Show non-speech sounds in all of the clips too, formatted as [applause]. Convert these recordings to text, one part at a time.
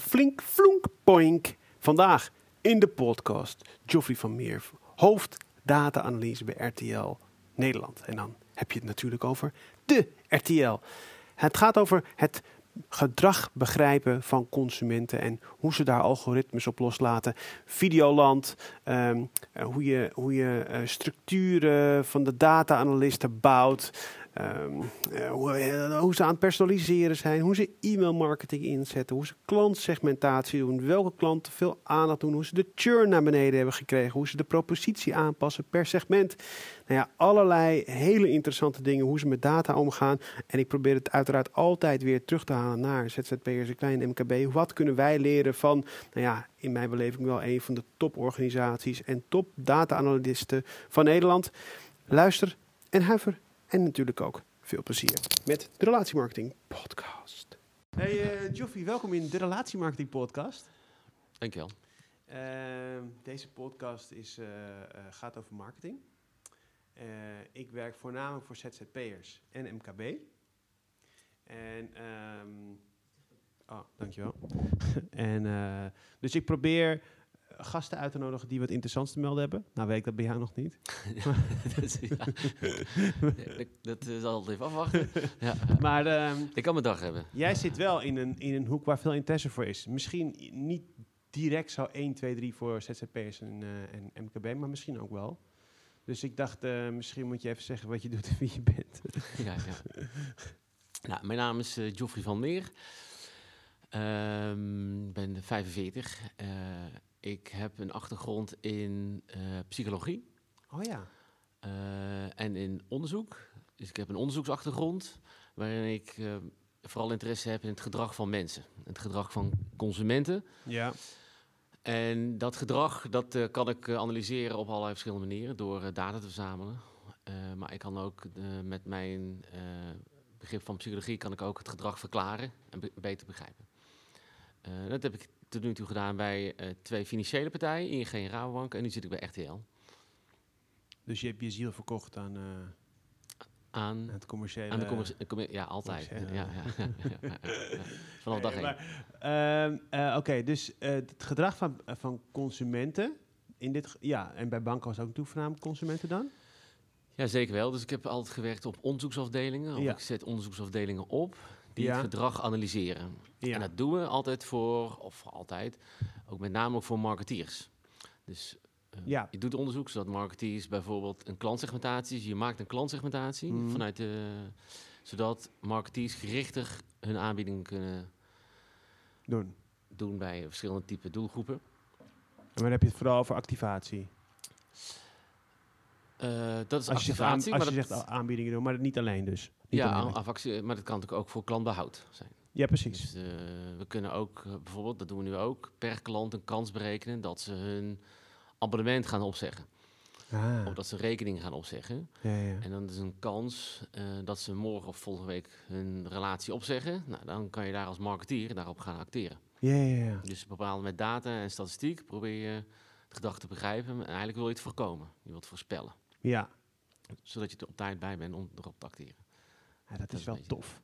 Flink flonk poink. Vandaag in de podcast Joffrey van Meer, hoofd data-analyse bij RTL Nederland. En dan heb je het natuurlijk over de RTL. Het gaat over het gedrag begrijpen van consumenten en hoe ze daar algoritmes op loslaten. Videoland, ehm, eh, hoe je, hoe je eh, structuren van de data-analisten bouwt. Ehm, eh, hoe, eh, hoe ze aan het personaliseren zijn, hoe ze e-mailmarketing inzetten, hoe ze klantsegmentatie doen, welke klanten veel aandacht doen, hoe ze de churn naar beneden hebben gekregen, hoe ze de propositie aanpassen per segment. Nou ja, allerlei hele interessante dingen, hoe ze met data omgaan. En ik probeer het uiteraard altijd weer terug te halen naar ZZP'ers en kleine MKB. Wat kunnen wij leren van, nou ja, in mijn beleving wel een van de toporganisaties en top data-analysten van Nederland. Luister en huiver en natuurlijk ook veel plezier met de Relatiemarketing Podcast. Hey uh, Joffrey, welkom in de Relatiemarketing Podcast. Dankjewel. Uh, deze podcast is, uh, gaat over marketing. ik werk voornamelijk voor ZZP'ers en MKB. En, um, oh, dankjewel. [laughs] en, dus ik probeer gasten uit te nodigen die wat interessants te melden hebben. Nou weet ik dat bij jou nog niet. [laughs] dat, ja. dat is altijd even afwachten. Ja. Maar, um, ik kan mijn dag hebben. Jij zit wel in een, in een hoek waar veel interesse voor is. Misschien niet direct zo 1, 2, 3 voor ZZP'ers en, uh, en MKB, maar misschien ook wel. Dus ik dacht, uh, misschien moet je even zeggen wat je doet en wie je bent. [laughs] ja, ja. Nou, mijn naam is uh, Joffrey van Meer. Ik um, ben 45. Ik heb een achtergrond in uh, psychologie. Oh ja. Uh, en in onderzoek. Dus ik heb een onderzoeksachtergrond waarin ik uh, vooral interesse heb in het gedrag van mensen. Het gedrag van consumenten. Ja. En dat gedrag dat, kan ik analyseren op allerlei verschillende manieren door data te verzamelen. maar ik kan ook met mijn begrip van psychologie kan ik ook het gedrag verklaren en be beter begrijpen. dat heb ik tot nu toe gedaan bij uh, twee financiële partijen, ING en Rabobank. En nu zit ik bij RTL. Dus je hebt je ziel verkocht aan, uh, aan het commerciële... Aan de commerciële, ja, altijd. Ja, ja, ja, Vanaf dag één. Uh, Oké, dus het gedrag van, van consumenten... In dit, ja, en bij banken was ook toe voornamelijk consumenten dan? Ja, zeker wel. Dus ik heb altijd gewerkt op onderzoeksafdelingen. Of ik zet onderzoeksafdelingen op die het gedrag analyseren. En dat doen we altijd voor, of altijd, ook met name ook voor marketeers. Dus uh, ja. je doet onderzoek zodat marketeers bijvoorbeeld een klantsegmentatie, je maakt een klantsegmentatie mhm. vanuit de, zodat marketeers gerichtig hun aanbiedingen kunnen doen, doen bij verschillende type doelgroepen. En dan heb je het vooral over activatie. Uh, dat is als activatie. Je aan, als je zegt aanbiedingen doen, maar niet alleen dus. Niet ja, afactie, maar dat kan natuurlijk ook voor klantbehoud zijn. Ja, precies. Dus, uh, we kunnen ook uh, bijvoorbeeld, dat doen we nu ook, per klant een kans berekenen dat ze hun abonnement gaan opzeggen. Ah. Of dat ze rekening gaan opzeggen. Ja, ja. En dan is een kans uh, dat ze morgen of volgende week hun relatie opzeggen. Nou, dan kan je daar als marketeer daarop gaan acteren. Ja, ja, ja. Dus bepalen met data en statistiek probeer je het gedrag te begrijpen. En eigenlijk wil je het voorkomen. Je wilt voorspellen. Ja. Zodat je er op tijd bij bent om erop te acteren. Ja, dat, dat is wel tof.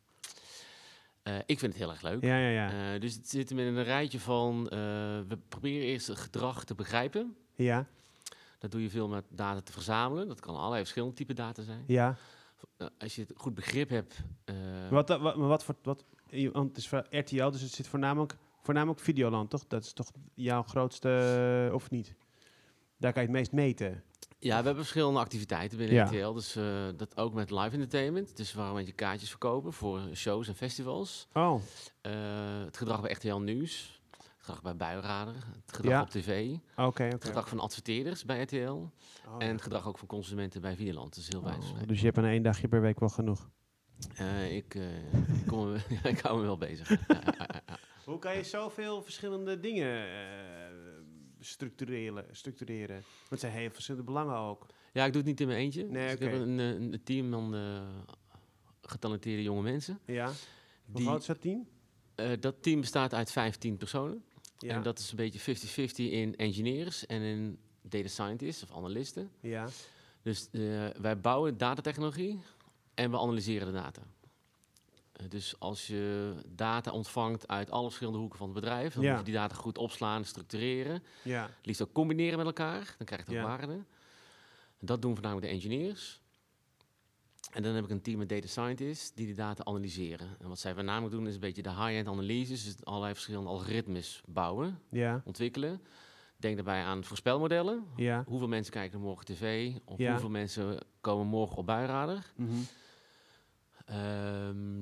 Uh, ik vind het heel erg leuk. Ja, ja, ja. Uh, dus het zit hem in een rijtje van... Uh, we proberen eerst het gedrag te begrijpen. Ja. Dat doe je veel met data te verzamelen. Dat kan allerlei verschillende type data zijn. Ja. als je het goed begrip hebt... wat, wat, wat voor... Wat, want het is voor RTL, dus het zit voornamelijk, voornamelijk Videoland, toch? Dat is toch jouw grootste... Of niet? Daar kan je het meest meten. Ja, we hebben verschillende activiteiten binnen ja. RTL. Dus uh, dat ook met live entertainment. Dus waarom je kaartjes verkopen voor shows en festivals. Oh. Uh, het gedrag bij RTL Nieuws. Het gedrag bij Buienrader. Het gedrag ja. op tv. Okay, okay, het gedrag van adverteerders bij RTL. Oh, en het gedrag ook van consumenten bij Videoland. Dat is heel wijs. Oh, dus je hebt een één dagje per week wel genoeg? Uh, ik, ik, kom, [laughs] ik hou me wel bezig. Hoe kan je zoveel verschillende dingen structureren, structureren. Want het zijn heel verschillende belangen ook. Ja, ik doe het niet in mijn eentje. Nee, dus okay. Ik heb een, een, een team van uh, getalenteerde jonge mensen. Ja. Hoe groot is dat team? Uh, dat team bestaat uit 15 personen. Ja. En dat is een beetje 50-50 in engineers en in data scientists of analisten. Ja. Dus uh, wij bouwen datatechnologie en we analyseren de data. Dus als je data ontvangt uit alle verschillende hoeken van het bedrijf, dan moet je die data goed opslaan, structureren. Ja. Liefst ook combineren met elkaar, dan krijg je ook waarde. Dat doen voornamelijk de engineers. En dan heb ik een team met data scientists die die data analyseren. En wat zij voornamelijk doen is een beetje de high-end analyses, dus allerlei verschillende algoritmes bouwen, ja. ontwikkelen. Denk daarbij aan voorspelmodellen. Ja. Hoeveel mensen kijken morgen tv? Of hoeveel mensen komen morgen op buienradar? Mm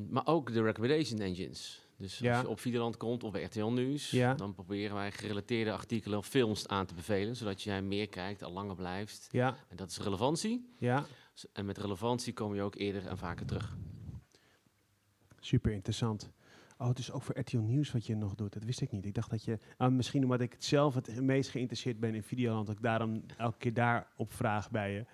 maar ook de recommendation engines. Dus als je op Videoland komt of bij RTL Nieuws, dan proberen wij gerelateerde artikelen of films aan te bevelen, zodat jij meer kijkt en langer blijft. Ja. En dat is relevantie. Ja. En met relevantie kom je ook eerder en vaker terug. Super interessant. Oh, het is ook voor RTL Nieuws wat je nog doet. Dat wist ik niet. Ik dacht dat je... Uh, misschien omdat ik het zelf het meest geïnteresseerd ben in Videoland... dat ik daarom elke keer daarop vraag bij je.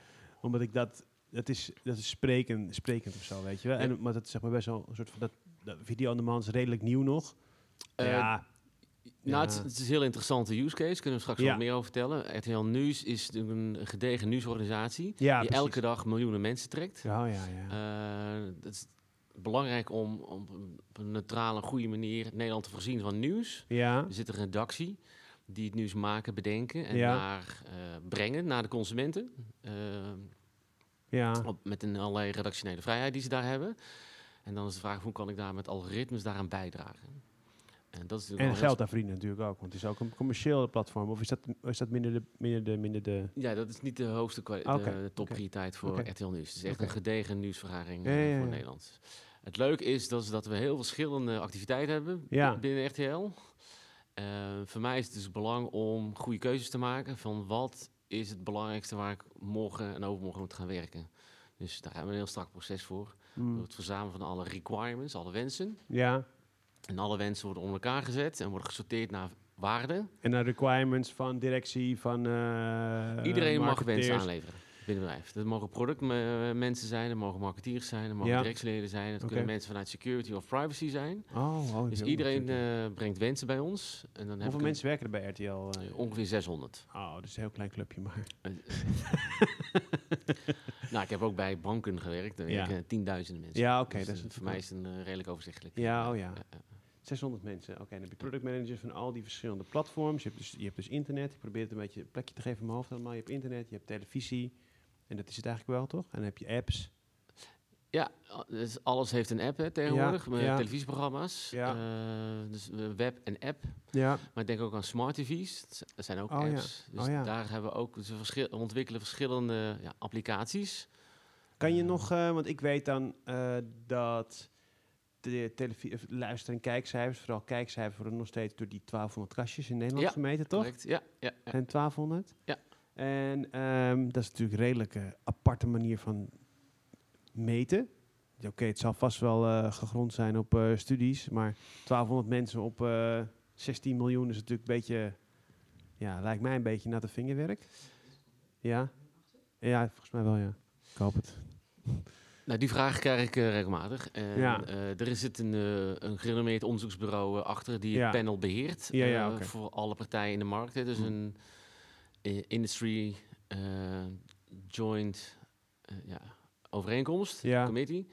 Omdat ik dat... Dat is, dat is sprekend, sprekend of zo, weet je wel. En, maar dat is zeg maar best wel een soort van... Dat, dat video on demand is redelijk nieuw nog. Uh, ja, nou, het, is een heel interessante use case. Kunnen we straks ja. wat meer over vertellen. RTL Nieuws is een gedegen nieuwsorganisatie die elke dag miljoenen mensen trekt. Ja, ja, ja. Uh, dat is belangrijk om, om op een neutrale, goede manier Nederland te voorzien van nieuws. Ja. Er zit een redactie die het nieuws maken, bedenken en naar uh, brengen naar de consumenten. Ja. Op, met een allerlei redactionele vrijheid die ze daar hebben. En dan is de vraag, hoe kan ik daar met algoritmes daaraan bijdragen? En, dat is en geld daar verdienen natuurlijk ook, want het is ook een commercieel platform. Of is dat, is dat minder, de, minder, de, minder de... Ja, dat is niet de hoogste okay. de, topprioriteit voor RTL Nieuws. Het is echt een gedegen nieuwsvergaring uh, voor Nederland. Het leuke is dat, dat we heel verschillende activiteiten hebben binnen RTL. Uh, voor mij is het dus belang om goede keuzes te maken van wat is het belangrijkste waar ik morgen en overmorgen moet gaan werken. Dus daar hebben we een heel strak proces voor. Mm. Door het verzamelen van alle requirements, alle wensen. Ja. En alle wensen worden onder elkaar gezet en worden gesorteerd naar waarden. En naar requirements van directie, van uh, Iedereen mag wensen aanleveren binnen bedrijf. Dat mogen productmensen zijn, dat mogen marketeers zijn, dat mogen ja. directieleden zijn. Dat kunnen mensen vanuit security of privacy zijn. Oh, oh dus iedereen uh, brengt wensen bij ons. En dan Hoeveel mensen werken er bij RTL? Uh? Eh, ongeveer 600. Oh, dus een heel klein clubje maar. [laughs] nou, ik heb ook bij banken gewerkt. Daar ja. werken tienduizenden mensen. Ja, oké. Dus, voor mij is het een redelijk overzichtelijk. Ja, oh ja. 600 mensen. Oké, dan heb je product managers van al die verschillende platforms. Je hebt dus, je hebt dus internet. Ik probeer het een beetje een plekje te geven in mijn hoofd allemaal. Je hebt internet, je hebt televisie. En dat is het eigenlijk wel, toch? En dan heb je apps. Ja, dus alles heeft een app hè, tegenwoordig. met televisieprogramma's. Ja. Uh, dus web en app. Ja. Maar ik denk ook aan smart tv's. Dat zijn ook oh, apps. Dus oh, daar hebben we ook... Dus ontwikkelen verschillende applicaties. Kan je nog... Uh, want ik weet dan uh, dat de televisie, luister- en kijkcijfers, vooral kijkcijfers, worden nog steeds door die 1200 kastjes in Nederland gemeten, toch? Correct. Ja, ja, ja. En 1200? Ja. En um, dat is natuurlijk een redelijke aparte manier van meten. Oké, het zal vast wel uh, gegrond zijn op uh, studies, maar 1200 mensen op uh, eh, 16 miljoen is natuurlijk een beetje, ja, lijkt mij een beetje naar de vingerwerk. Ja? Ja, volgens mij wel, ja. Ik hoop het. Nou, die vraag krijg ik regelmatig. En, ja. er is het een, een gerenommeerd onderzoeksbureau achter die het panel beheert ja, ja, voor alle partijen in de markt. Hè. Dus hm. een industry uh, joint uh, ja, overeenkomst, ja. committee.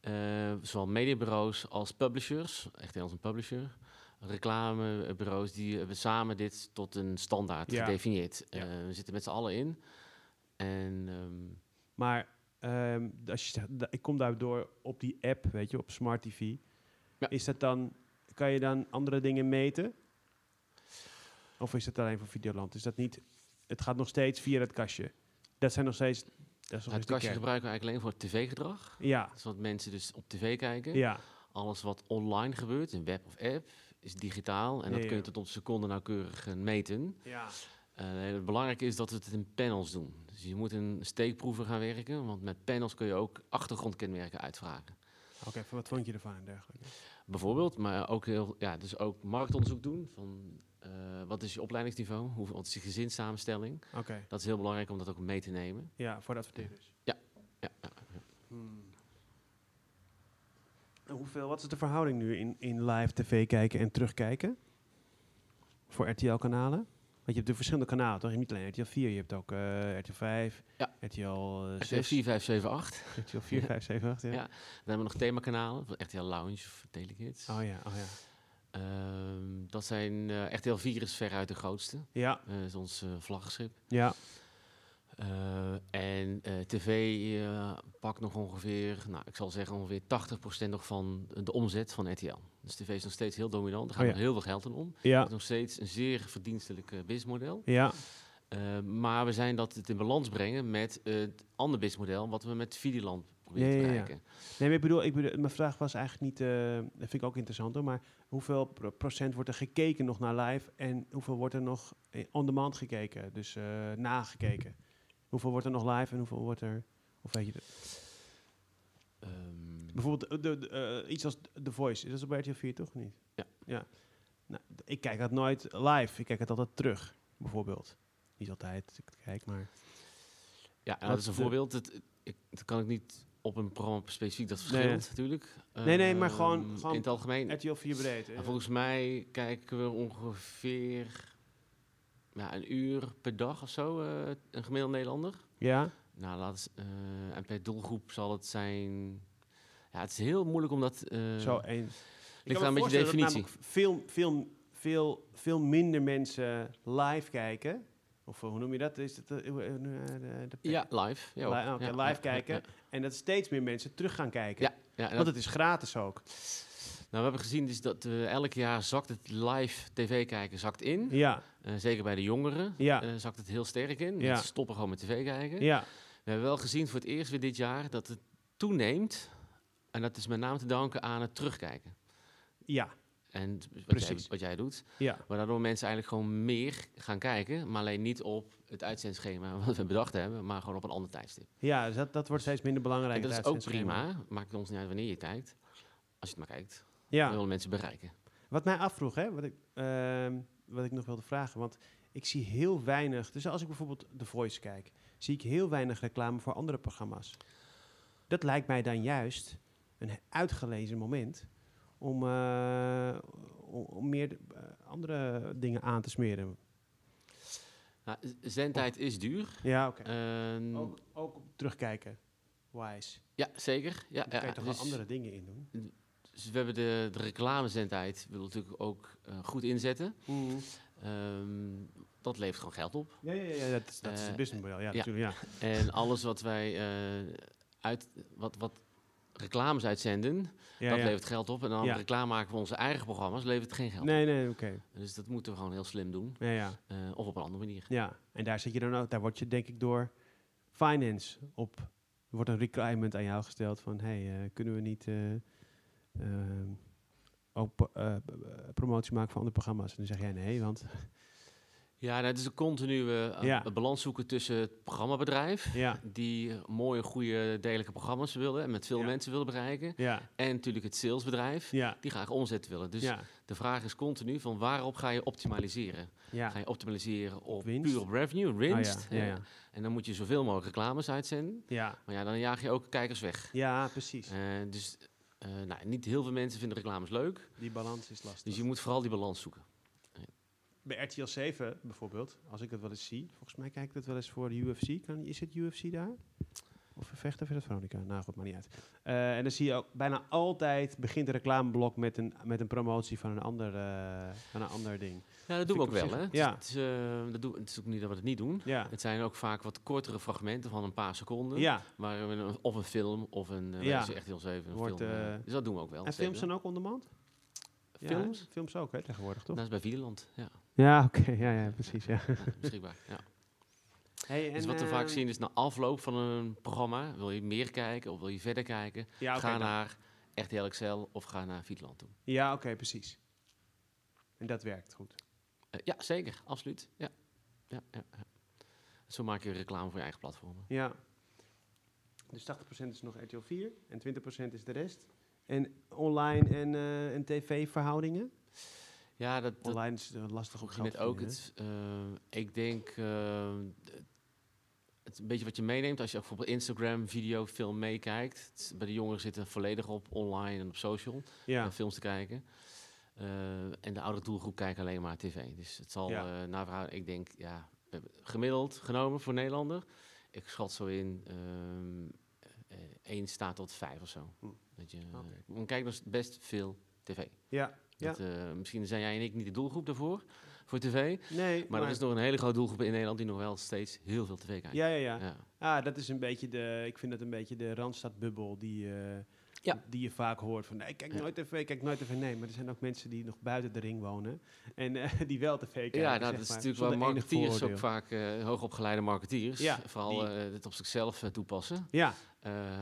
Uh, zowel mediabureaus als publishers, echt als een publisher. Reclamebureaus, die hebben samen dit tot een standaard ja. gedefinieerd. Ja. we zitten met z'n allen in. En, um, maar um, als je zegt, ik kom daardoor op die app, weet je, op Smart TV. Is dat dan, kan je dan andere dingen meten? Of is het alleen voor Videoland? Is dat niet het gaat nog steeds via het kastje. Dat zijn nog steeds. Dat is nog het kastje gebruiken we eigenlijk alleen voor tv-gedrag. Ja. Zodat mensen dus op tv kijken. Ja. Alles wat online gebeurt, in web of app, is digitaal. En dat kun je tot op seconde nauwkeurig meten. Ja. Uh, het belangrijke is dat we het in panels doen. Dus je moet in steekproeven gaan werken, want met panels kun je ook achtergrondkenmerken uitvragen. Oké, wat vond je ervan en dergelijke? Bijvoorbeeld, maar ook heel, ja, dus ook marktonderzoek doen van wat is je opleidingsniveau? Hoe, wat is je gezinssamenstelling? Oké. Dat is heel belangrijk om dat ook mee te nemen. Ja, voor de adverteerders. Ja. ja, ja, ja. Hmm. Hoeveel, wat is de verhouding nu in, in live tv kijken en terugkijken? Voor RTL-kanalen? Want je hebt de verschillende kanalen, toch? Niet alleen RTL 4, je hebt ook uh, RTL 5, ja. RTL uh, 6. 4, 5, 7, 8. RTL 4, 5, 7, 8, ja. ja. Dan hebben we nog themakanalen, RTL Lounge of Telekids. Oh ja, oh ja. Uh, dat zijn, uh, RTL 4 is veruit de grootste. Ja. Uh, is ons uh, vlaggenschip. Ja. en tv pakt nog ongeveer, nou ik zal zeggen ongeveer 80% nog van de omzet van RTL. Dus tv is nog steeds heel dominant. Er gaat oh, ja. nog heel veel geld in om. Ja. Het is nog steeds een zeer verdienstelijk businessmodel. Ja. maar we zijn dat het in balans brengen met het andere businessmodel wat we met Videoland proberen ja, te bereiken. Nee, maar ik bedoel, ik bedoel, mijn vraag was eigenlijk niet, dat vind ik ook interessant hoor, maar hoeveel procent wordt er gekeken nog naar live en hoeveel wordt er nog on demand gekeken, dus uh, nagekeken? Hoeveel wordt er nog live en hoeveel wordt er, of weet je dat? Um, Bijvoorbeeld de, de, uh, iets als The Voice, is dat op RTL 4 toch niet? Ja. ja. Nou, ik kijk dat nooit live, ik kijk het altijd terug, bijvoorbeeld. Niet altijd, ik kijk maar... Ja, dat is een voorbeeld. Het, dat kan ik niet op een programma specifiek, dat verschilt nee. natuurlijk. Nee, nee, maar gewoon, um, gewoon in het algemeen. RTL 4 breed. Ja. Volgens mij kijken we ongeveer ja, een uur per dag of zo, uh, een gemiddelde Nederlander. Ja. Nou, laat uh, en per doelgroep zal het zijn... Ja, het is heel moeilijk om dat... Uh, zo, één. Ligt aan een beetje definitie. Veel, veel, veel, veel minder mensen live kijken of hoe noem je dat? Is het, uh, de, de ja, live. Ja, Li okay, ja, live kijken. En dat steeds meer mensen terug gaan kijken. Ja, ja, Want het is gratis ook. Nou, we hebben gezien dus dat uh, elk jaar zakt het live tv kijken zakt in. Ja. Uh, zeker bij de jongeren ja. zakt het heel sterk in. Ja. Ze stoppen gewoon met tv kijken. Ja. We hebben wel gezien voor het eerst weer dit jaar dat het toeneemt. En dat is met name te danken aan het terugkijken. Ja. En wat jij, wat jij, doet. Ja. Waardoor mensen eigenlijk gewoon meer gaan kijken. Maar alleen niet op het uitzendschema wat we bedacht hebben. Maar gewoon op een ander tijdstip. Ja, dus dat, dat wordt steeds minder belangrijk. En dat is ook prima. Maakt ons niet uit wanneer je kijkt. Als je het maar kijkt. Ja. We willen mensen bereiken. Wat mij afvroeg, hè, wat, ik, uh, wat ik nog wilde vragen. Want ik zie heel weinig... Dus als ik bijvoorbeeld The Voice kijk... zie ik heel weinig reclame voor andere programma's. Dat lijkt mij dan juist een uitgelezen moment om, uh, om meer uh, andere dingen aan te smeren. Nou, zendtijd is duur. Ja, oké. Okay. Uh, ook, ook, terugkijken, wise. Ja, zeker. Ja, Daar kan je toch dus, wel andere dingen in doen? Dus we hebben de, de reclamezendtijd wil natuurlijk ook uh, goed inzetten. Mm. Um, dat levert gewoon geld op. Ja, ja, ja dat, is, dat is het businessmodel. Ja, natuurlijk. Ja. En alles wat wij uit, wat, wat reclames uitzenden, ja, dat ja. levert geld op. En dan ja. reclame maken voor onze eigen programma's, levert geen geld nee, op. Nee, oké. Dus dat moeten we gewoon heel slim doen. Uh, of op een andere manier. Ja, en daar zit je dan ook, daar word je denk ik door finance op. Er wordt een requirement aan jou gesteld van, hey, uh, kunnen we niet uh, ook promotie maken voor andere programma's? En dan zeg jij nee, want ja, dat is een continue ja. balans zoeken tussen het programmabedrijf, ja. die mooie, goede, degelijke programma's willen en met veel ja. mensen willen bereiken. En natuurlijk het salesbedrijf, die graag omzet willen. Dus de vraag is continu van waarop ga je optimaliseren? Ga je optimaliseren op, winst? puur op revenue, winst? Oh, en dan moet je zoveel mogelijk reclames uitzenden. Maar ja, dan jaag je ook kijkers weg. Ja, precies. Uh, dus uh, nou, niet heel veel mensen vinden reclames leuk. Die balans is lastig. Dus je moet vooral die balans zoeken bij RTL 7 bijvoorbeeld, als ik het wel eens zie, volgens mij kijk ik dat wel eens voor de UFC. Kan, is het UFC daar? Of vechten of is het Veronica? Nou goed, maar niet uit. Uh, en dan zie je ook bijna altijd begint de reclameblok met een, met een promotie van een ander, uh, van een ander ding. Ja, dat doen we ook wel. Hè? Ja. Het, is, uh, dat doen, het is ook niet dat we het niet doen. Ja. Het zijn ook vaak wat kortere fragmenten van een paar seconden. Ja. Waar we een, of een film of een ja. echt heel zeven een Wordt, film. dus dat doen we ook wel. En films zijn ook on demand? Films? Ja, films ook, hè, tegenwoordig, toch? Dat is bij Videoland, ja. Ja, [laughs] oké. Okay. Ja, ja, precies, ja. beschikbaar, ja. Hey, dus wat we uh, vaak zien is na afloop van een programma, wil je meer kijken of wil je verder kijken, ja, okay, ga dan. naar RTL Excel of ga naar Videoland toe. Ja, oké, okay, precies. En dat werkt goed? Uh, ja, zeker, absoluut. Ja. Ja, ja, ja. Zo maak je reclame voor je eigen platformen. Ja. Dus 80% is nog RTL 4 en 20% is de rest. En online en, uh, en tv-verhoudingen? Ja, dat, dat online is uh, lastig op net ook. Het, uh, ik denk uh, het een beetje wat je meeneemt als je ook bijvoorbeeld Instagram, video, film meekijkt. Bij de jongeren zitten volledig op online en op social ja. films te kijken. en de oudere doelgroep kijkt alleen maar tv. Dus het zal ja. naar ik denk, ja, gemiddeld genomen voor Nederlander. Ik schat zo in um, één staat tot vijf of zo. Hm. Dat je, okay. kijkt dus best veel tv. Ja, dat, ja. misschien zijn jij en ik niet de doelgroep daarvoor voor tv. Nee, maar, er is nog een hele grote doelgroep in Nederland die nog wel steeds heel veel tv kijkt. Ja, ja, ja. ja. Ah, dat is een beetje de, ik vind dat een beetje de Randstadbubbel die, uh, ja. die je vaak hoort van, nee, ik kijk nooit tv, ik kijk nooit tv. Nee, maar er zijn ook mensen die nog buiten de ring wonen en uh, [laughs] die wel tv kijken. Ja, nou, dat is natuurlijk wel marketeers, ook vaak uh, hoogopgeleide marketeers. Ja, Vooral het op zichzelf toepassen. Ja,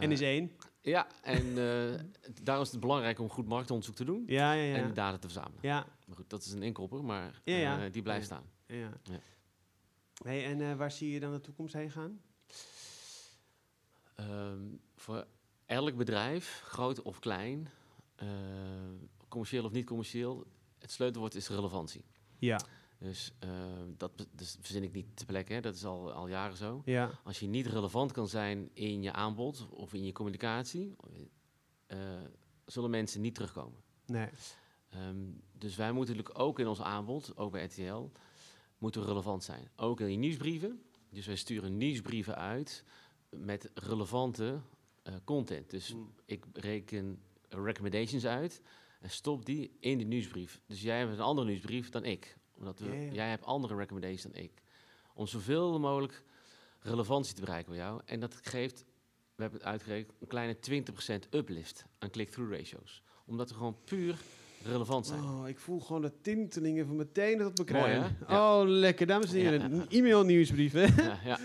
en is één. Ja, en uh, daarom is het belangrijk om goed marktonderzoek te doen ja, ja, ja. en die data te verzamelen. Ja. Maar goed, dat is een inkopper, maar uh, die blijft staan. Ja. Hey, en uh, waar zie je dan de toekomst heen gaan? Um, voor elk bedrijf, groot of klein, commercieel of niet commercieel, het sleutelwoord is relevantie. Ja. Dus uh, dat dus verzin ik niet te plekken, dat is al, al jaren zo. Ja. Als je niet relevant kan zijn in je aanbod of in je communicatie, uh, zullen mensen niet terugkomen. Nee. Um, dus wij moeten natuurlijk ook in ons aanbod, ook bij RTL, moeten relevant zijn. Ook in je nieuwsbrieven. Dus wij sturen nieuwsbrieven uit met relevante uh, content. Dus mm. ik reken recommendations uit en stop die in de nieuwsbrief. Dus jij hebt een andere nieuwsbrief dan ik omdat we, jij hebt andere recommendations dan ik. Om zoveel mogelijk relevantie te bereiken bij jou. En dat geeft, we hebben het uitgerekend, een kleine 20% uplift aan click-through ratios. Omdat we gewoon puur relevant zijn. Oh, ik voel gewoon de tintelingen van meteen dat we krijgen. Oh, lekker. Dames en heren, e-mail nieuwsbrief. Ja, ja.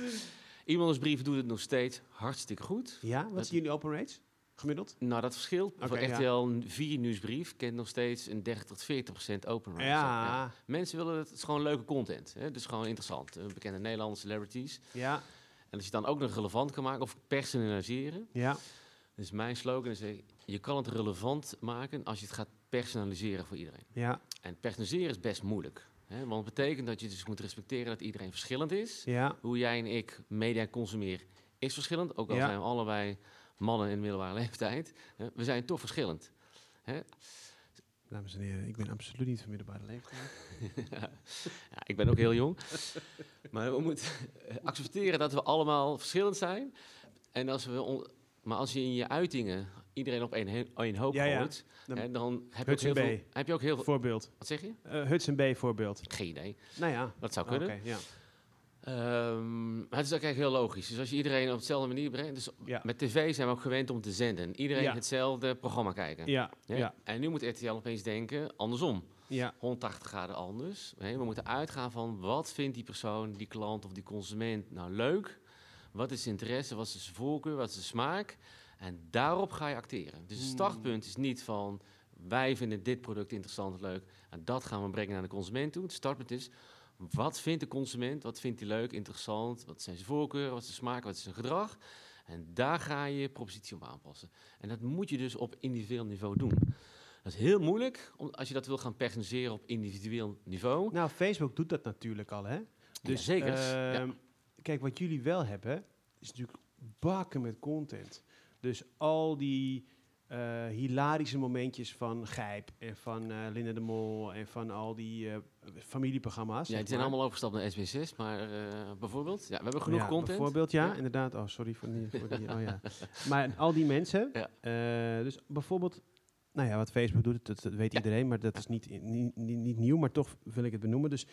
E-mailsbrief doet het nog steeds hartstikke goed. Ja, wat zien jullie open rates? Gemiddeld? Nou, dat verschilt. Okay, Voor RTL 4 nieuwsbrief kent nog steeds een 30 tot 40 procent open rate. Ja. Mensen willen het, het is gewoon leuke content. Hè? Dus gewoon interessant. Bekende Nederlandse celebrities. Ja. En als je dan ook nog relevant kan maken of personaliseren. Ja. Dus mijn slogan is, je kan het relevant maken als je het gaat personaliseren voor iedereen. Ja. En personaliseren is best moeilijk. Hè? Want het betekent dat je dus moet respecteren dat iedereen verschillend is. Ja. Hoe jij en ik media consumeren is verschillend. Ook al zijn we allebei mannen in middelbare leeftijd. we zijn toch verschillend. Hè? Dames en heren, ik ben absoluut niet van middelbare leeftijd. [laughs] ja, ik ben ook heel jong. maar we moeten accepteren dat we allemaal verschillend zijn. En als we maar als je in je uitingen iedereen op één, één hoop ja, gooit, dan heb je, ook heel veel, heb je ook heel veel... Voorbeeld. Wat zeg je? Uh, Hudson B voorbeeld. Geen idee. Nou ja. Dat zou kunnen. Okay, ja. Um, het is ook eigenlijk heel logisch. Dus als je iedereen op dezelfde manier brengt. Dus met tv zijn we ook gewend om te zenden. Iedereen hetzelfde programma kijken. Ja. ja. En nu moet RTL opeens denken andersom. Ja. 180 graden anders. We moeten uitgaan van wat vindt die persoon, die klant of die consument nou leuk? Wat is zijn interesse? Wat is zijn voorkeur? Wat is zijn smaak? En daarop ga je acteren. Dus het hmm. startpunt is niet van wij vinden dit product interessant en leuk. En dat gaan we brengen naar de consument toe. Het startpunt is wat vindt de consument? Wat vindt hij leuk, interessant? Wat zijn zijn voorkeuren? Wat is zijn smaak? Wat is zijn gedrag? En daar ga je je propositie op aanpassen. En dat moet je dus op individueel niveau doen. Dat is heel moeilijk als je dat wil gaan personaliseren op individueel niveau. Nou, Facebook doet dat natuurlijk al, hè? Dus, zeker. ja. Ehm, kijk, wat jullie wel hebben, is natuurlijk bakken met content. Dus al die uh, hilarische momentjes van Gijp en van uh, Linda de Mol en van al die uh, familieprogramma's. Ja, die zijn allemaal overgestapt naar SBS6, maar bijvoorbeeld, ja, we hebben genoeg ja, content. Bijvoorbeeld, ja, inderdaad. Oh, sorry voor die, voor die oh ja. Maar al die mensen, ja. dus bijvoorbeeld, nou ja, wat Facebook doet, dat, dat weet iedereen, maar dat is niet, niet, niet, niet, nieuw, maar toch wil ik het benoemen. Dus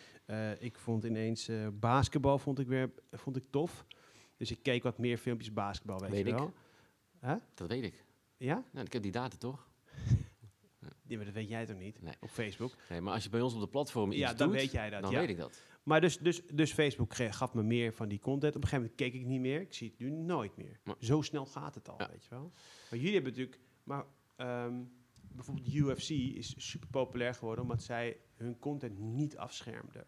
ik vond ineens basketbal vond ik weer vond ik tof. Dus ik keek wat meer filmpjes basketbal, weet, weet je wel. Huh? Dat weet ik. Ja? Nou, ik heb die data toch? [laughs] Ja, maar dat weet jij toch niet? Nee. Op Facebook. Nee, maar als je bij ons op de platform iets ja, dan weet jij dat. Dan weet ik dat. Maar dus, dus, dus Facebook gaf me meer van die content. Op een gegeven moment keek ik niet meer. Ik zie het nu nooit meer. Zo snel gaat het al, weet je wel. Maar jullie hebben natuurlijk... Maar ehm, bijvoorbeeld UFC is super populair geworden... omdat zij hun content niet afschermden.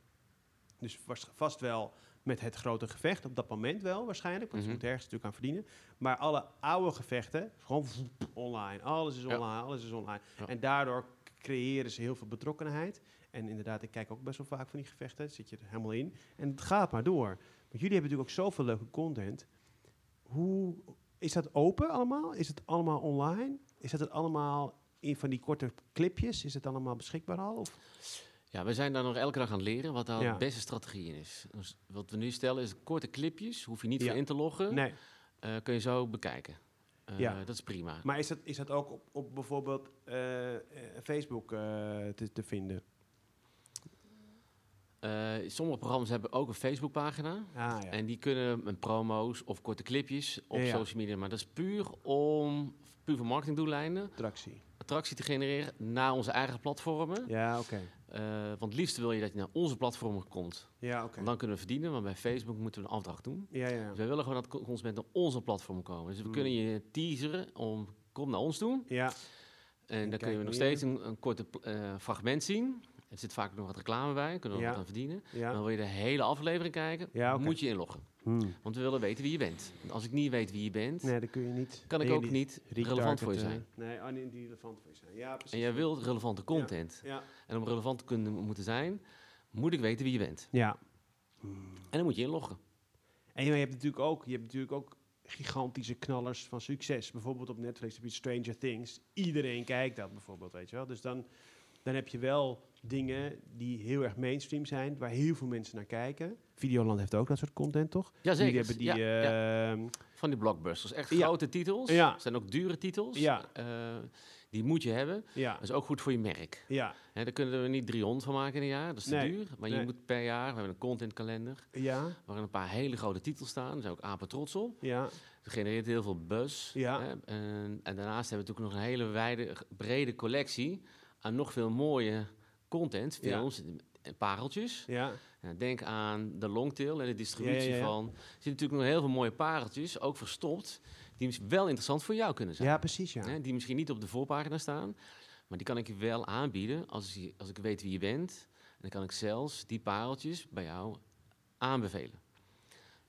Dus was vast wel met het grote gevecht. Op dat moment wel, waarschijnlijk. Want mm -hmm. ze ergens natuurlijk aan verdienen. Maar alle oude gevechten, gewoon online. Alles is online, alles is online. En daardoor creëren ze heel veel betrokkenheid. En inderdaad, ik kijk ook best wel vaak van die gevechten. Zit je er helemaal in. En het gaat maar door. Maar jullie hebben natuurlijk ook zoveel leuke content. Hoe is dat open allemaal? Is het allemaal online? Is dat het allemaal in van die korte clipjes? Is het allemaal beschikbaar al? Of? Ja, we zijn daar nog elke dag aan het leren wat daar de beste strategie in is. Dus wat we nu stellen is korte clipjes, hoef je niet voor in te loggen. Nee. Uh, kun je zo bekijken. Uh, ja. Dat is prima. Maar is dat, is dat ook op, op bijvoorbeeld uh, Facebook te, te vinden? Uh, sommige programma's hebben ook een Facebookpagina. Ah, ja. En die kunnen een promo's of korte clipjes op social media. Maar dat is puur om puur voor marketingdoeleinden. Attractie. Attractie te genereren naar onze eigen platformen. Ja, oké. Want het liefst wil je dat je naar onze platformen komt. Ja, oké. Dan kunnen we verdienen, want bij Facebook moeten we een afdracht doen. Ja, ja. Dus wij willen gewoon dat consumenten naar onze platform komen. Dus we hmm. kunnen je teaseren om kom naar ons toe. Ja. En, dan kun je nog steeds een, een korte uh, fragment zien. Er zit vaak nog wat reclame bij, kunnen we ja. wat aan verdienen. Ja. Dan wil je de hele aflevering kijken, ja, moet je inloggen. Hmm. Want we willen weten wie je bent. als ik niet weet wie je bent, nee, dan kun je niet, kan ik ook niet, relevant voor je zijn. Nee, oh, niet relevant voor je zijn. Ja, precies. En jij wilt relevante content. Ja. En om relevant te kunnen moeten zijn, moet ik weten wie je bent. Ja. Hmm. En dan moet je inloggen. En je hebt natuurlijk ook, je hebt natuurlijk ook gigantische knallers van succes. Bijvoorbeeld op Netflix heb je Stranger Things. Iedereen kijkt dat bijvoorbeeld, weet je wel. Dus dan, dan heb je wel dingen die heel erg mainstream zijn, waar heel veel mensen naar kijken. Videoland heeft ook dat soort content, toch? Jazeker. Die hebben die, ja, uh, Van die blockbusters. Echt grote titels. Ja. zijn ook dure titels. Ja. Uh, die moet je hebben. Ja. Dat is ook goed voor je merk. Ja. Hè, daar kunnen we niet 300 van maken in een jaar. Dat is te duur. Maar je moet per jaar... We hebben een contentkalender. Ja. Waarin een paar hele grote titels staan. Daar zijn ook apen trots op. Ja. Dat genereert heel veel buzz. Ja. Hè? En, en, daarnaast hebben we natuurlijk nog een hele wijde, brede collectie... aan nog veel mooie content, films, en pareltjes. Ja. denk aan de longtail en de distributie van. Er zitten natuurlijk nog heel veel mooie pareltjes, ook verstopt, die wel interessant voor jou kunnen zijn. Ja, precies. Ja. die misschien niet op de voorpagina staan, maar die kan ik je wel aanbieden als, ik, als ik weet wie je bent. En dan kan ik zelfs die pareltjes bij jou aanbevelen.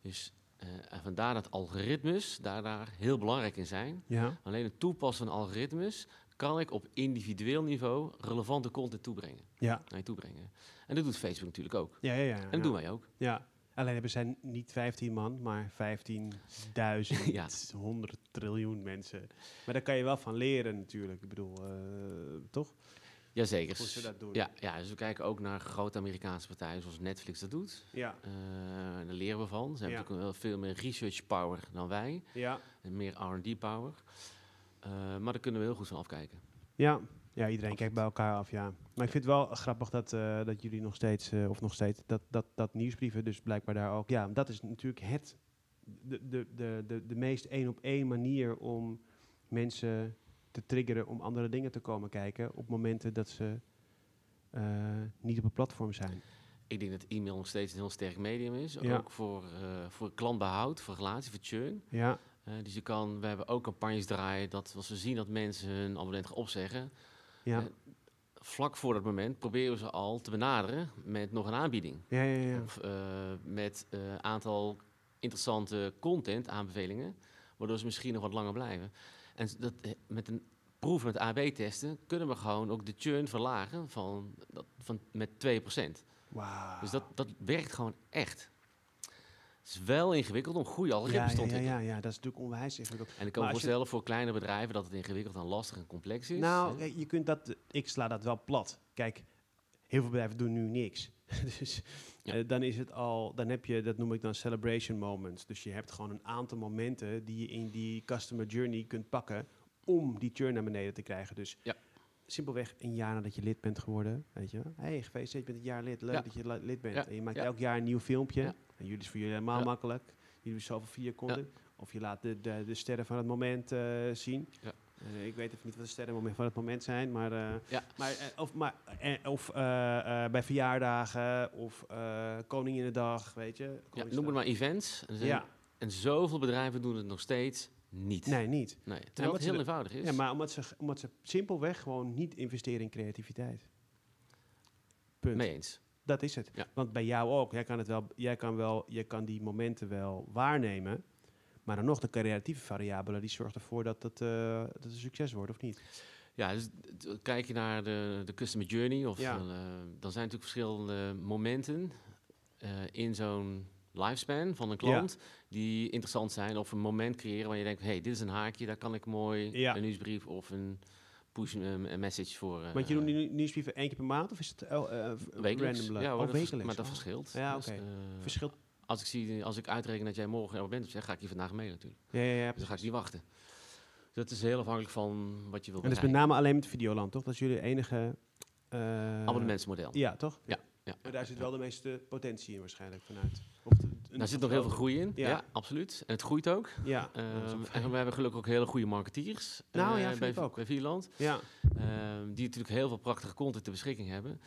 Dus uh, vandaar dat algoritmes daar, daar heel belangrijk in zijn. Ja. Alleen het toepassen van algoritmes kan ik op individueel niveau relevante content toebrengen. Ja. Naar je toebrengen. En dat doet Facebook natuurlijk ook. Ja, ja, ja. En dat doen wij ook. Ja. Alleen hebben zij niet 15 man, maar 15.000, [laughs] ja. 100 triljoen mensen. Maar daar kan je wel van leren natuurlijk. Ik bedoel, uh, toch? Jazeker. Hoe ze dat doen. Ja, ja, dus we kijken ook naar grote Amerikaanse partijen zoals Netflix dat doet. Ja. Uh, daar leren we van. Ze hebben natuurlijk wel veel meer research power dan wij. Ja. En meer R&D power. Uh, maar daar kunnen we heel goed van afkijken. Ja, ja iedereen kijkt bij elkaar af, ja. Maar ik vind het wel grappig dat, uh, dat jullie nog steeds, uh, of nog steeds, dat, dat, dat nieuwsbrieven dus blijkbaar daar ook... Ja, dat is natuurlijk het, de, de, de, de, de meest één op één manier om mensen te triggeren om andere dingen te komen kijken op momenten dat ze niet op een platform zijn. Ik denk dat e-mail nog steeds een heel sterk medium is. Ja. Ook voor, voor klantbehoud, voor relatie, voor churn. Ja. Dus je kan, we hebben ook campagnes draaien dat als we zien dat mensen hun abonnement gaan opzeggen, ja. Vlak voor dat moment proberen we ze al te benaderen met nog een aanbieding. Ja, ja, ja. Of uh, met een aantal interessante content aanbevelingen, waardoor ze misschien nog wat langer blijven. En dat, met een proef met AB-testen kunnen we gewoon ook de churn verlagen van, van, met 2%. Wow. Dus dat, dat werkt gewoon echt. Het is wel ingewikkeld om goede algoritmes te ontwikkelen. Ja, ja, ja, dat is natuurlijk onwijs ingewikkeld. En ik kan me voorstellen voor kleine bedrijven dat het ingewikkeld en lastig en complex is. Nou, je kunt dat, ik sla dat wel plat. Kijk, heel veel bedrijven doen nu niks. [laughs] dus uh, dan is het al, dan heb je, dat noem ik dan celebration moments. Dus je hebt gewoon een aantal momenten die je in die customer journey kunt pakken om die churn naar beneden te krijgen. Dus ja. Simpelweg een jaar nadat je lid bent geworden, weet je. hey, gefeliciteerd, je bent een jaar lid. Leuk dat je lid bent. En je maakt elk jaar een nieuw filmpje. En jullie is voor jullie helemaal makkelijk. Jullie hebben zoveel content. Of je laat de, de, de sterren van het moment uh, zien. Uh, ik weet even niet wat de sterren van het moment zijn, maar, uh, ja. maar of, maar, of bij verjaardagen of Koninginnedag, weet je. Ja, noem het maar events. En, ja. en zoveel bedrijven doen het nog steeds niet. Nee, niet. Nee, terwijl het heel eenvoudig is. Ja, maar omdat ze, omdat ze simpelweg gewoon niet investeren in creativiteit. Punt. Mee eens. Dat is het. Ja. Want bij jou ook. Jij kan, het wel, jij kan, wel, jij kan die momenten wel waarnemen. Maar dan nog, de creatieve variabele, die zorgt ervoor dat het, uh, dat een succes wordt, of niet? Ja, dus kijk je naar de, de customer journey, of, ja. uh, dan zijn natuurlijk verschillende momenten uh, in zo'n lifespan van een klant ja. die interessant zijn. Of een moment creëren waar je denkt, hey, dit is een haakje, daar kan ik mooi ja. een nieuwsbrief of een push message voor. Want je doet die nieuwsbrieven één keer per maand of is het uh, wekelijks? Random, ja, oh, wekelijks. Maar dat verschilt. Ja, oké. Dus, verschilt. Als ik zie, als ik uitreken dat jij morgen er bent, dan ga ik je vandaag mailen natuurlijk. Ja, ja, ja. Dus dan ga ik niet wachten. Dus dat is heel afhankelijk van wat je wilt. En dat is met name alleen met Videoland, toch? Dat is jullie enige abonnementsmodel. Ja, toch? Ja. ja. Maar daar zit wel de meeste potentie in waarschijnlijk vanuit. Daar zit nog heel veel groei in. Ja. absoluut. En het groeit ook. Ja. Uh, en we hebben gelukkig ook hele goede marketeers. Nou uh, ja, bij, ook. bij Vierland. Ja. Ehm, die natuurlijk heel veel prachtige content ter beschikking hebben.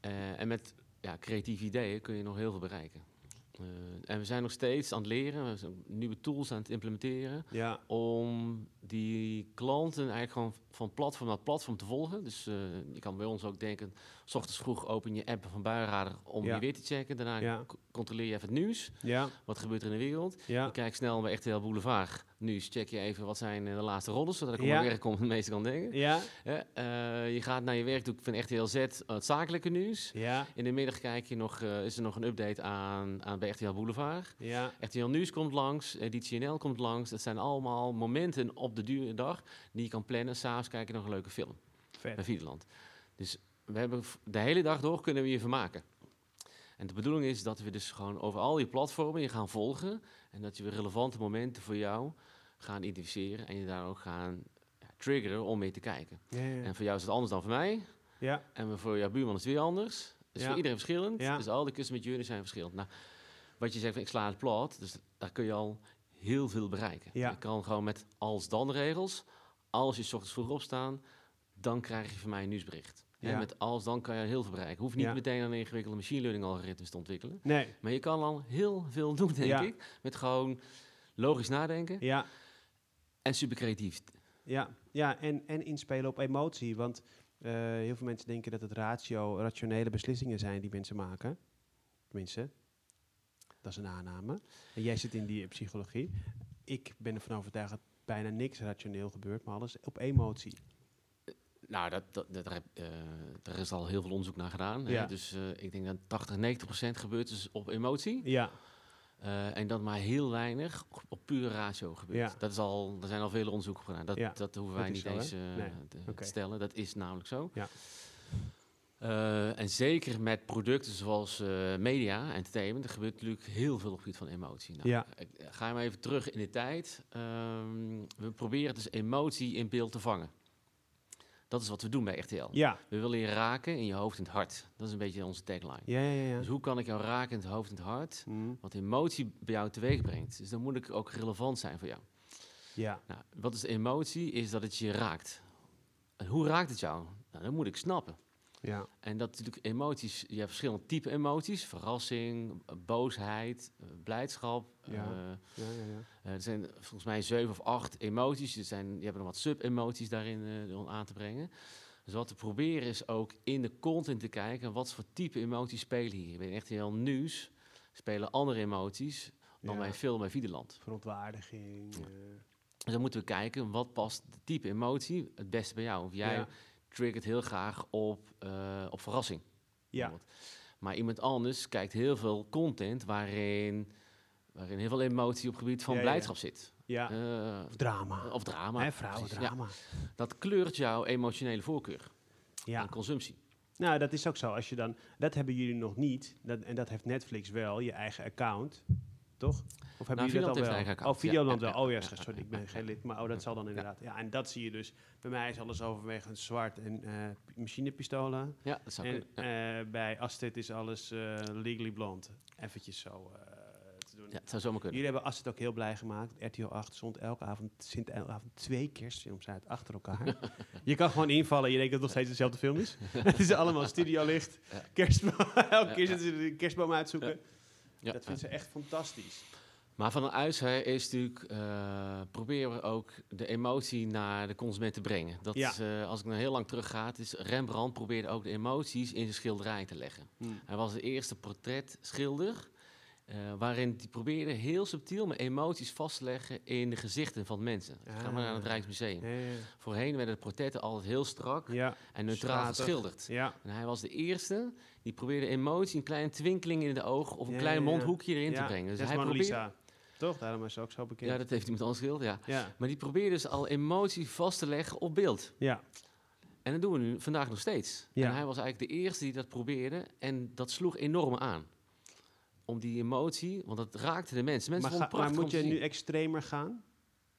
Eh, en met ja, creatieve ideeën kun je nog heel veel bereiken. Uh, en we zijn nog steeds aan het leren, we zijn nieuwe tools aan het implementeren. Ja. Om die klanten eigenlijk gewoon van platform naar platform te volgen. Dus uh, je kan bij ons ook denken, s ochtends vroeg open je app van Buienradar om ja. je weer te checken. Daarna ja. controleer je even het nieuws. Ja. Wat gebeurt er in de wereld? Je kijkt snel bij RTL Boulevard nieuws. Check je even wat zijn de laatste roddels, zodat ik op mijn werk kom [laughs] het meeste kan denken. Ja. Uh, je gaat naar je werk toe van RTL Z het zakelijke nieuws. Ja. In de middag kijk je nog, uh, is er nog een update aan, aan bij RTL Boulevard. Ja. RTL Nieuws komt langs, editie NL komt langs. Dat zijn allemaal momenten op de dure dag die je kan plannen. S'avonds kijk je nog een leuke film. Vet. Bij Videoland. Dus we hebben de hele dag door kunnen we je vermaken. En de bedoeling is dat we dus gewoon over al die platformen je gaan volgen. En dat je weer relevante momenten voor jou gaan identificeren. En je daar ook gaan ja, triggeren om mee te kijken. Ja, ja. En voor jou is het anders dan voor mij. Ja. En voor jouw buurman is het weer anders. Dus voor iedereen verschillend. Dus al die customer journeys zijn verschillend. Nou, wat je zegt, van, ik sla het plat. Dus daar kun je al heel veel bereiken. Je kan gewoon met als-dan regels. Als je s ochtends vroeg opstaan, dan krijg je van mij een nieuwsbericht. Ja. En met als dan kan je heel veel bereiken. Hoef niet Ja. meteen een ingewikkelde machine learning algoritmes te ontwikkelen. Nee. Maar je kan al heel veel [laughs] doen, denk Ja. ik. Met gewoon logisch nadenken Ja. En super creatief. Ja, ja en, en inspelen op emotie. Want eh, heel veel mensen denken dat het ratio, rationele beslissingen zijn die mensen maken. Tenminste, dat is een aanname. En jij zit in die psychologie. Ik ben ervan overtuigd dat bijna niks rationeel gebeurt, maar alles op emotie. Nou, dat, dat, dat, daar, eh, daar is al heel veel onderzoek naar gedaan. hè. Ja. Dus eh, ik denk dat 80, 90 procent gebeurt dus op emotie. Ja, Eh, en dat maar heel weinig op, pure ratio gebeurt. Ja. Dat is al, er zijn al vele onderzoeken gedaan. Dat, Ja, dat hoeven wij niet zo, eens eh, Nee, te, stellen. Dat is namelijk zo. Ja. Eh, en zeker met producten zoals media, entertainment, er gebeurt natuurlijk heel veel op het gebied van emotie. Nou, ga je maar even terug in de tijd. Ehm, we proberen dus emotie in beeld te vangen. Dat is wat we doen bij RTL. ja, We willen je raken in je hoofd en het hart. Dat is een beetje onze tagline. ja, ja. ja. Dus hoe kan ik jou raken in het hoofd en het hart? Hm, Wat emotie bij jou teweeg brengt. Dus dan moet ik ook relevant zijn voor jou. ja, Nou, wat is emotie? Is dat het je raakt. En hoe raakt het jou? Nou, dat moet ik snappen. Ja, En dat natuurlijk emoties, je hebt verschillende type emoties. Verrassing, boosheid, eh, blijdschap. Ja. eh, ja, ja, ja. eh, er zijn volgens mij zeven of acht emoties. Er zijn, je hebt nog wat sub-emoties daarin eh, om aan te brengen. Dus wat we proberen is ook in de content te kijken... wat voor type emoties spelen hier. Bij echt heel nieuws spelen andere emoties... dan Ja. bij film en Videoland. Verontwaardiging. Ja. eh, Dus dan moeten we kijken, wat past de type emotie het beste bij jou? Of jij Ja. Triggert heel graag op, eh, op verrassing. ja. Maar iemand anders kijkt heel veel content waarin, waarin heel veel emotie op het gebied van Ja, ja, ja. blijdschap zit. ja. Eh, Of drama. of drama. Hè, precies, ja. vrouwendrama. Dat kleurt jouw emotionele voorkeur Ja. en consumptie. Nou, dat is ook zo. Als je dan, dat hebben jullie nog niet. Dat, en dat heeft Netflix wel, je eigen account. Toch? Of hebben Nou, jullie dat al wel? een eigen account, Oh, Videoland wel. Oh ja, sorry, ik ben geen lid. Maar oh, dat zal dan inderdaad. Ja, en dat zie je dus. Bij mij is alles overwegend zwart en eh, machinepistolen. Ja, dat zou En kunnen. Eh, bij Astet is alles eh, legally blond. Eventjes zo te doen. Ja, het zou zomaar kunnen. Jullie hebben Asset ook heel blij gemaakt. RTL 8 stond elke avond, sinds elke avond twee kerstfilms uit achter elkaar. [laughs] je kan gewoon invallen. Je denkt dat het nog steeds dezelfde film is. [laughs] het is allemaal studiolicht. Ja. Kerstboom. [laughs] Elke keer zitten ze de kerstboom uitzoeken. Ja. Ja, dat vindt ze echt fantastisch. Maar van een uitzij is natuurlijk, eh, proberen we ook de emotie naar de consument te brengen. Dat Ja. is, eh, als ik nou heel lang terug ga, is Rembrandt probeerde ook de emoties in zijn schilderij te leggen. Hmm. Hij was de eerste portretschilder, eh, waarin hij probeerde heel subtiel met emoties vast te leggen in de gezichten van mensen. Ga maar naar het Ah. Rijksmuseum. Ja, ja, Voorheen werden de portretten altijd heel strak ja. en neutraal Stratig. geschilderd. En hij was de eerste die probeerde emotie, een kleine twinkeling in de oog of een klein mondhoekje erin te brengen. Dus hij probeerde, Lisa. Toch? Daarom is ze ook zo bekend. ja, dat heeft iemand anders geschilderd, ja. ja. Maar die probeerde dus al emotie vast te leggen op beeld. ja. En dat doen we nu vandaag nog steeds. Ja. En hij was eigenlijk de eerste die dat probeerde. En dat sloeg enorm aan. Om die emotie, want dat raakte de mensen. mensen maar, maar moet je nu extremer gaan?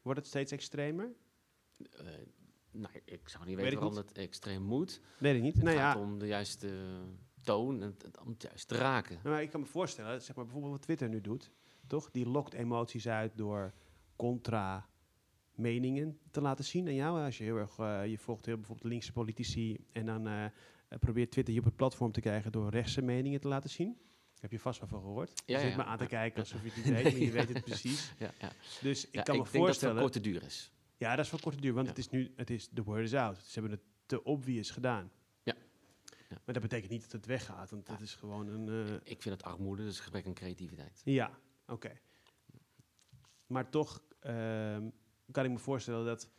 Wordt het steeds extremer? Uh, nou, ik zou niet weten waarom dat extreem moet. Weet ik niet. Het nou gaat ja. om de juiste toon en om het juist te raken. Nou, ik kan me voorstellen, zeg maar bijvoorbeeld wat Twitter nu doet, toch? Die lokt emoties uit door contra meningen te laten zien aan jou. Als je heel erg, uh, je volgt heel bijvoorbeeld linkse politici en dan uh, probeert Twitter je op het platform te krijgen door rechtse meningen te laten zien. Heb je vast wel van gehoord? Ja, je zit me aan te kijken alsof je het niet weet, maar je [laughs] weet het precies. Ja, ja. Dus ik kan me voorstellen... dat het van korte duur is. Ja, dat is van korte duur, want het is nu, het is, the word is out. Ze hebben het te obvious gedaan. Ja. Maar dat betekent niet dat het weggaat, want dat is gewoon een... Uh... Ik vind het armoede, dus gebrek aan creativiteit. Ja, oké. Maar toch ehm, kan ik me voorstellen dat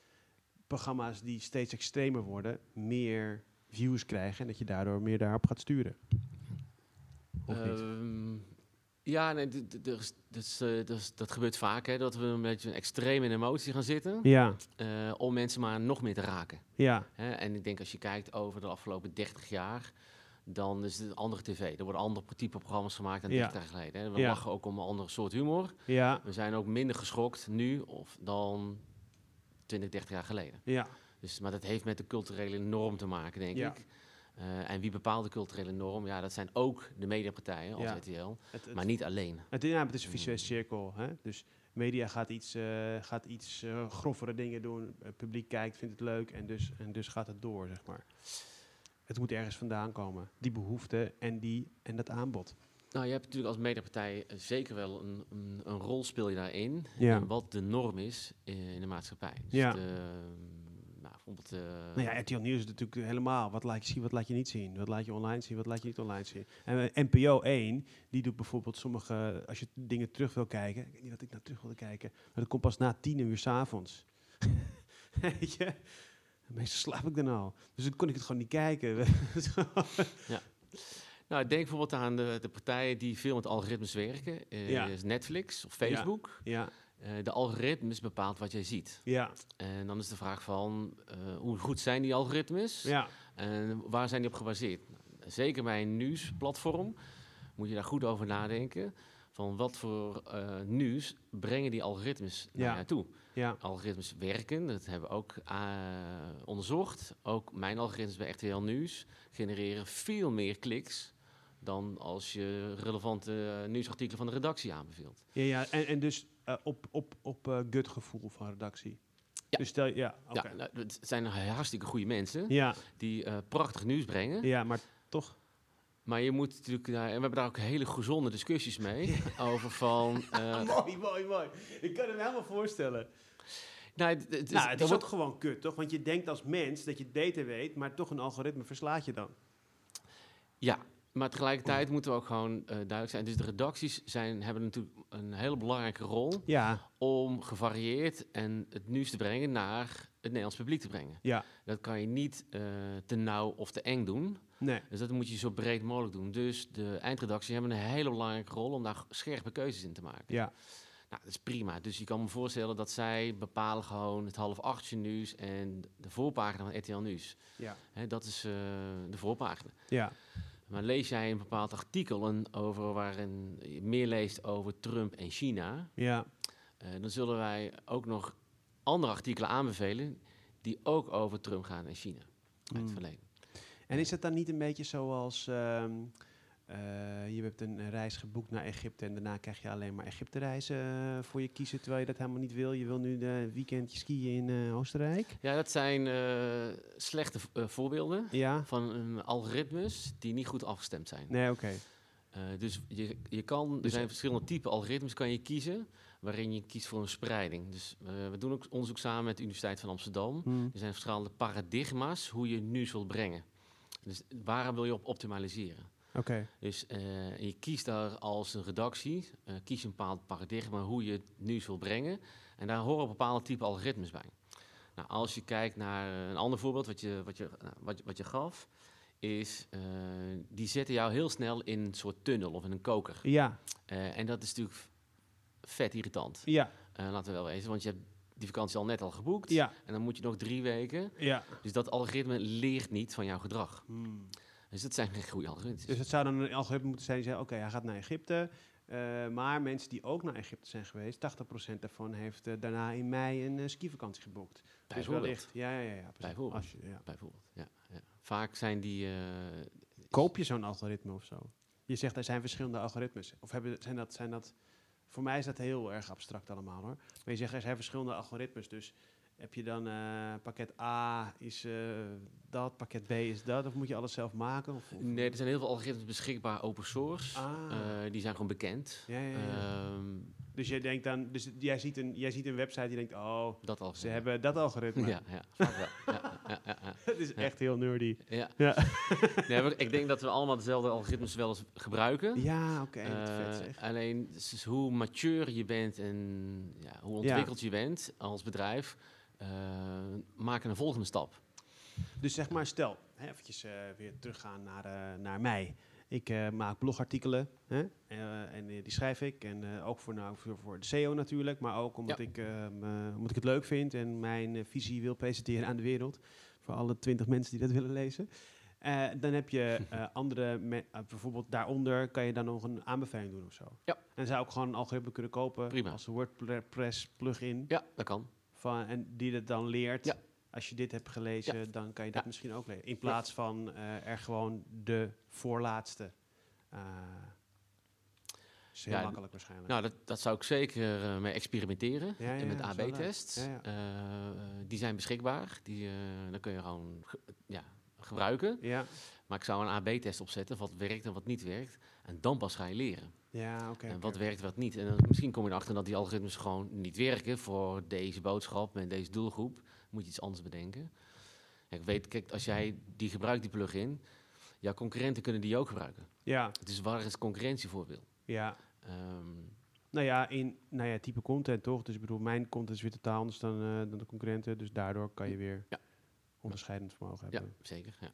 programma's die steeds extremer worden, meer views krijgen en dat je daardoor meer daarop gaat sturen. Ehm, ja, nee, dus, dus, dat gebeurt vaak, hè, dat we een beetje een extreem in emotie gaan zitten. Ja. Uh, om mensen maar nog meer te raken. Ja. Hè, en ik denk als je kijkt over de afgelopen 30 jaar, dan is het een andere tv. Er worden andere type programma's gemaakt dan 30 jaar geleden. Hè. We lachen ook om een andere soort humor. Ja. We zijn ook minder geschokt nu of dan 20, 30 jaar geleden. Ja. Dus, maar dat heeft met de culturele norm te maken, denk ik. Uh, en wie bepaalt de culturele norm? Ja, dat zijn ook de mediapartijen als RTL, maar niet alleen. Het, ja, het is een visuele cirkel. Hè? Dus media gaat iets, uh, gaat iets uh, grovere dingen doen. Het publiek kijkt, vindt het leuk en dus, en dus gaat het door, zeg maar. Het moet ergens vandaan komen. Die behoefte en, die, en dat aanbod. Nou, je hebt natuurlijk als mediapartij zeker wel een, een, een rol speel je daarin. Ja. wat de norm is in de maatschappij. Dus ja. De, nou, bijvoorbeeld... Uh, nou ja, RTL Nieuws is natuurlijk helemaal. Wat laat je zien, wat laat je niet zien? Wat laat je online zien, wat laat je niet online zien? En uh, NPO 1, die doet bijvoorbeeld sommige... Als je dingen terug wil kijken... Ik weet niet wat ik naar terug wilde kijken. Maar dat komt pas na tien uur s'avonds. [laughs] Weet je? [laughs] Meestal slaap ik dan al. Dus dan kon ik het gewoon niet kijken. [laughs] ja. Nou, denk bijvoorbeeld aan de, de partijen die veel met algoritmes werken. Uh, ja. Netflix of Facebook. Ja. Uh, de algoritmes bepaalt wat jij ziet. Ja. En dan is de vraag van, uh, hoe goed zijn die algoritmes? Ja. En waar zijn die op gebaseerd? Zeker bij een nieuwsplatform moet je daar goed over nadenken. Van wat voor nieuws brengen die algoritmes naar ja. toe? Ja. Algoritmes werken, dat hebben we ook onderzocht. Ook mijn algoritmes bij RTL Nieuws genereren veel meer kliks dan als je relevante nieuwsartikelen van de redactie aanbeveelt. Ja, ja. En, en dus uh, op, op, op uh, gutgevoel van redactie. Ja. Dus stel, ja, okay. ja nou, het zijn hartstikke goede mensen ja. die uh, prachtig nieuws brengen. Ja, maar toch. Maar je moet natuurlijk, en we hebben daar ook hele gezonde discussies mee [laughs] over van. [laughs] mooi, mooi, mooi. Ik kan het me helemaal voorstellen. Nou, het, het, nou, het is ook gewoon kut, toch? Want je denkt als mens dat je het beter weet, maar toch een algoritme verslaat je dan. Ja, maar tegelijkertijd moeten we ook gewoon uh, duidelijk zijn. Dus de redacties zijn, hebben natuurlijk een hele belangrijke rol ja. om gevarieerd en het nieuws te brengen naar het Nederlands publiek te brengen. Ja. Dat kan je niet uh, te nauw of te eng doen. Nee. Dus dat moet je zo breed mogelijk doen. Dus de eindredacties hebben een hele belangrijke rol om daar scherpe keuzes in te maken. Ja. Nou, dat is prima. Dus je kan me voorstellen dat zij bepalen gewoon het half achtje nieuws en de voorpagina van RTL Nieuws. Ja. Hè, dat is uh, de voorpagina. Ja. Maar lees jij een bepaald artikel over waarin je meer leest over Trump en China, ja. Uh, dan zullen wij ook nog andere artikelen aanbevelen die ook over Trump gaan en China uit het hmm. verleden. En is het dan niet een beetje zoals uh, uh, je hebt een reis geboekt naar Egypte en daarna krijg je alleen maar Egypte reizen uh, voor je kiezen, terwijl je dat helemaal niet wil. Je wil nu een weekendje skiën in uh, Oostenrijk. Ja, dat zijn slechte voorbeelden ja. van algoritmes die niet goed afgestemd zijn. Nee, oké. Okay. dus je, je kan, er dus zijn verschillende type algoritmes kan je kiezen, waarin je kiest voor een spreiding. Dus we doen ook onderzoek samen met de Universiteit van Amsterdam. Hmm. Er zijn verschillende paradigma's hoe je nieuws wilt brengen. Dus waar wil je op optimaliseren? Oké. Dus uh, je kiest daar als een redactie, uh, kies een bepaald paradigma hoe je het nieuws wil brengen. En daar horen bepaalde type algoritmes bij. Nou, als je kijkt naar een ander voorbeeld wat je, wat je, wat, je, wat je gaf, is uh, die zetten jou heel snel in een soort tunnel of in een koker. Ja. en dat is natuurlijk vet irritant. Ja. laten we wel wezen, want je hebt die vakantie al net al geboekt. Ja. En dan moet je nog drie weken. Ja. Dus dat algoritme leert niet van jouw gedrag. Hmm. Dus dat zijn geen goede algoritmes. Dus het zou dan een algoritme moeten zijn die zegt, oké, hij gaat naar Egypte. eh, maar mensen die ook naar Egypte zijn geweest, 80% daarvan heeft eh, daarna in mei een uh, skivakantie geboekt. Dus Bijvoorbeeld. wellicht. Ja, ja, ja. ja precies. Bijvoorbeeld. Als je, ja. Bijvoorbeeld, ja, ja. Vaak zijn die... Koop je zo'n algoritme of zo? Je zegt er zijn verschillende algoritmes. Of hebben, zijn, dat, zijn dat... Voor mij is dat heel erg abstract allemaal hoor. Maar je zegt er zijn verschillende algoritmes. Dus heb je dan eh, pakket A is eh, dat, pakket B is dat? Of moet je alles zelf maken? Of, of- Nee, er zijn heel veel algoritmes beschikbaar open source. Ah. Eh, die zijn gewoon bekend. Ja, ja, ja. Ehm, dus jij denkt dan, dus jij ziet een, jij ziet een website die denkt, oh, dat ze hebben dat algoritme. Ja, ja, wel. ja. [laughs] Het is echt heel nerdy. Ja. Ja, [laughs] Nee, ik denk dat we allemaal dezelfde algoritmes wel eens gebruiken. ja oké. alleen dus hoe mature je bent en ja, hoe ontwikkeld je bent als bedrijf, maken een volgende stap. Dus zeg maar, stel, hè, eventjes eh, weer teruggaan naar, eh, naar mij. Ik eh, maak blogartikelen hè, eh, en eh, die schrijf ik. En eh, ook voor, nou, voor, voor de SEO natuurlijk, maar ook omdat, Ja. ik, eh, omdat ik het leuk vind en mijn eh, visie wil presenteren aan de wereld. Voor alle twintig mensen die dat willen lezen. Eh, dan heb je [laughs] eh, andere, me- eh, bijvoorbeeld daaronder kan je dan nog een aanbeveling doen of zo. Ja. En zou ik gewoon een algoritme kunnen kopen Prima. als een WordPress plugin. Ja, dat kan. Van, en die het dan leert. Ja. Als je dit hebt gelezen, dan kan je dat Ja. misschien ook leren. In plaats van eh, er gewoon de voorlaatste. is heel Ja, makkelijk waarschijnlijk. Nou, dat, dat zou ik zeker eh, mee experimenteren. En met. AB-tests. Die zijn beschikbaar. Die, dan kun je gewoon ge- ja, gebruiken. ja, Maar ik zou een AB-test opzetten, wat werkt en wat niet werkt. En dan pas ga je leren. ja oké. en wat werkt, wat niet. En dan, misschien kom je erachter dat die algoritmes gewoon niet werken voor deze boodschap met deze doelgroep. Moet je iets anders bedenken. Ja, ik weet, kijk, als jij die gebruikt, die plugin, jouw concurrenten kunnen die ook gebruiken. Ja, Dus waar is concurrentie voor wil? ja. Ehm, Nou ja, in nou ja, type content toch? Dus ik bedoel, mijn content is weer totaal anders dan, eh, dan de concurrenten. Dus daardoor kan je weer Ja. onderscheidend vermogen ja, hebben. zeker. Ja.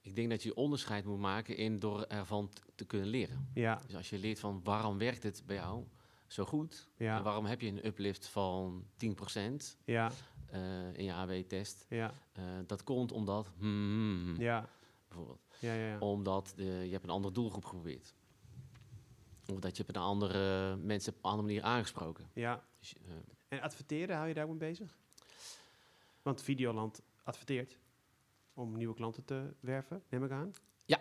Ik denk dat je onderscheid moet maken in door ervan te kunnen leren. Ja, Dus als je leert van waarom werkt het bij jou zo goed? En waarom heb je een uplift van 10% ja, eh, in je AB-test? ja, Eh, dat komt omdat, hmm, ja, bijvoorbeeld, ja, ja, ja. omdat de, je hebt een andere doelgroep geprobeerd. Of dat je hebt een andere mensen op een andere manier aangesproken. ja. Dus, eh, En adverteren, hou je daar mee bezig? Want Videoland adverteert om nieuwe klanten te werven, neem ik aan. ja,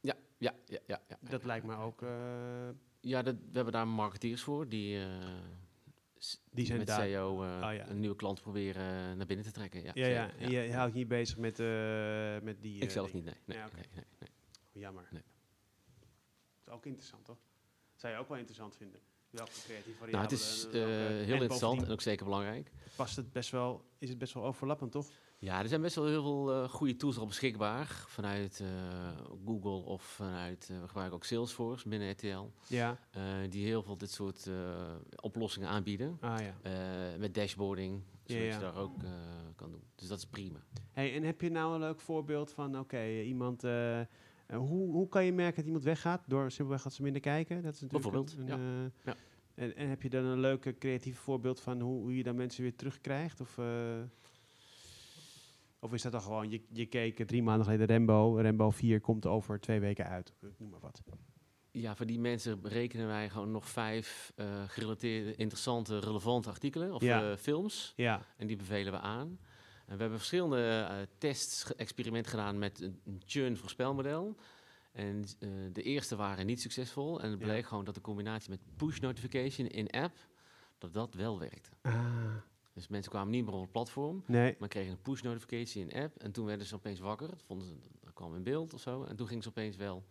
ja, ja, ja, ja. Dat lijkt me ook... eh, Ja, dat, we hebben daar marketeers voor die, eh, Die zijn met daar- SEO eh, Oh, ja. een nieuwe klant proberen naar binnen te trekken. Ja, ja, ja, en je, je houdt je niet bezig met, met die... Ik zelf niet, nee. nee, nee, nee, nee. Jammer. Nee. Dat is ook interessant, toch? zou je ook wel interessant vinden. Welke creatieve Nou, variabelen... het is heel interessant en ook zeker belangrijk. Past het best wel, is het best wel overlappend, toch? Ja, er zijn best wel heel veel eh, goede tools al beschikbaar vanuit eh, Google of vanuit, eh, we gebruiken ook Salesforce binnen RTL, Ja. eh, die heel veel dit soort eh, oplossingen aanbieden. Ah ja. Eh, met dashboarding, zodat Ja, je daar ook eh, kan doen. Dus dat is prima. Hey, en heb je nou een leuk voorbeeld van, oké, eh, iemand... eh, eh, hoe, hoe kan je merken dat iemand weggaat? Door simpelweg dat ze minder kijken? Dat is natuurlijk Bijvoorbeeld, een, ja. eh, Ja. En, en heb je dan een leuke creatief voorbeeld van hoe, hoe je dan mensen weer terugkrijgt? Of, eh, of is dat dan gewoon, je, je keek drie maanden geleden Rembo, Rembo 4 komt over twee weken uit. Ik noem maar wat. Ja, voor die mensen rekenen wij gewoon nog vijf eh, gerelateerde, interessante, relevante artikelen of Ja. eh, films. Ja, En die bevelen we aan. En we hebben verschillende eh, tests, experimenten gedaan met een, een churn voorspelmodel. En eh, de eerste waren niet succesvol. En het Ja. bleek gewoon dat de combinatie met push notification in app, dat dat wel werkte. Ah, Dus mensen kwamen niet meer op het platform, nee. maar kregen een push notification in app. En toen werden ze opeens wakker. Dat vonden ze, dat kwam in beeld of zo. En toen gingen ze opeens wel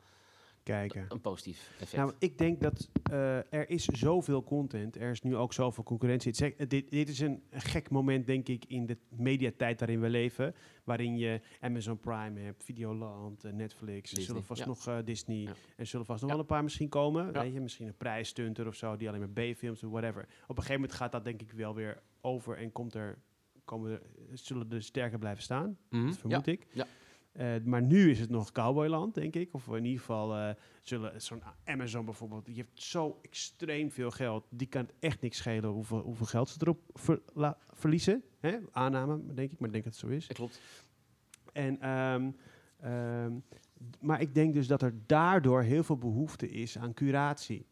Kijken. een positief effect. Nou, ik denk dat eh, er is zoveel content. Er is nu ook zoveel concurrentie. Dit, dit is een gek moment, denk ik, in de mediatijd waarin we leven. Waarin je Amazon Prime hebt, Videoland, Netflix. Er zullen vast ja. nog Disney. Ja. En er zullen vast nog wel een paar misschien komen. Weet je, misschien een prijsstunter of zo, die alleen maar B-films of whatever. Op een gegeven moment gaat dat denk ik wel weer over en komt er, komen er, zullen er sterker blijven staan. Mhm, Dat vermoed ik. Ja. Maar nu is het nog cowboyland, denk ik. Of in ieder geval zullen zo'n Amazon bijvoorbeeld, die heeft zo extreem veel geld. Die kan het echt niks schelen hoeveel, hoeveel geld ze erop verliezen. Hè? Aanname, denk ik, maar ik denk dat het zo is. klopt. En, um, maar ik denk dus dat er daardoor heel veel behoefte is aan curatie.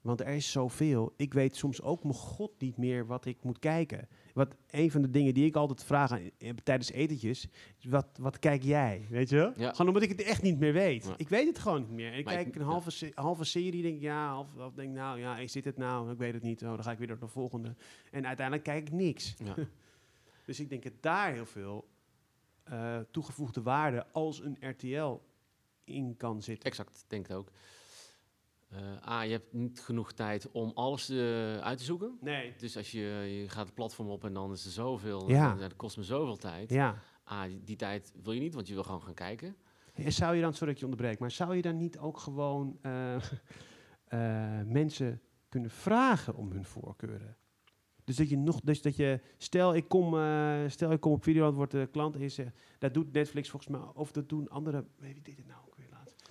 Want er is zoveel. Ik weet soms ook mijn god niet meer wat ik moet kijken. Wat een van de dingen die ik altijd vraag aan, eh, tijdens etentjes, wat, wat kijk jij? Weet je? Ja. Gewoon omdat ik het echt niet meer weet. Ik weet het gewoon niet meer. ik kijk een halve, halve serie, denk ik, ja, half, half denk nou, ja, is dit het nou? Ik weet het niet. Oh, dan ga ik weer naar de volgende. En uiteindelijk kijk ik niks. Ja. [laughs] dus ik denk dat daar heel veel uh, toegevoegde waarde als een RTL in kan zitten. Exact, denk ik ook. Uh, A, je hebt niet genoeg tijd om alles uh, uit te zoeken. Nee. Dus als je, je gaat het platform op en dan is er zoveel, ja. dat kost me zoveel tijd. Ja. A, die tijd wil je niet, want je wil gewoon gaan kijken. En zou je dan, sorry dat je onderbreekt, maar zou je dan niet ook gewoon uh, [laughs] mensen kunnen vragen om hun voorkeuren? Dus dat je nog, dus dat je, stel ik kom, stel ik kom op Videoland, wordt de klant en je zegt, dat doet Netflix volgens mij, of dat doen andere, wie deed het nou?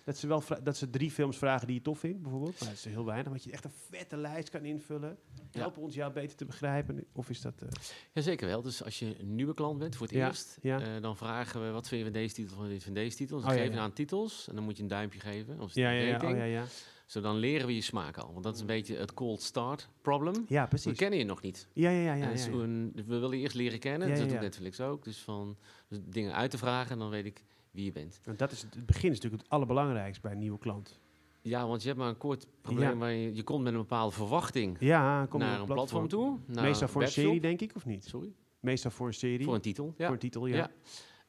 Dat ze, wel dat ze drie films vragen die je tof vindt, bijvoorbeeld. Maar dat is heel weinig. Want je echt een vette lijst kan invullen. Help ons jou beter te begrijpen. Of is dat... Uh... Ja, zeker wel. Dus als je een nieuwe klant bent voor het eerst... Uh, dan vragen we, wat vind je van deze titel van, van deze titel? Dus oh, geven aan titels. En dan moet je een duimpje geven. Of ja, ja, oh, ja, ja. Zo dan leren we je smaak al. Want dat is een beetje het cold start problem. Ja, precies. We kennen je nog niet. Ja, ja, ja. ja, dus we willen je eerst leren kennen. Dus dat doet Netflix ook. Dus van dus dingen uit te vragen. En dan weet ik wie je bent. Want dat is het, begin is natuurlijk het allerbelangrijkste bij een nieuwe klant. Ja, want je hebt maar een kort probleem waar je, je komt met een bepaalde verwachting ja, kom naar een platform, toe. Meestal voor een serie, denk ik, of niet? Sorry? Meestal voor een serie. Voor een titel, ja. Voor een titel, ja.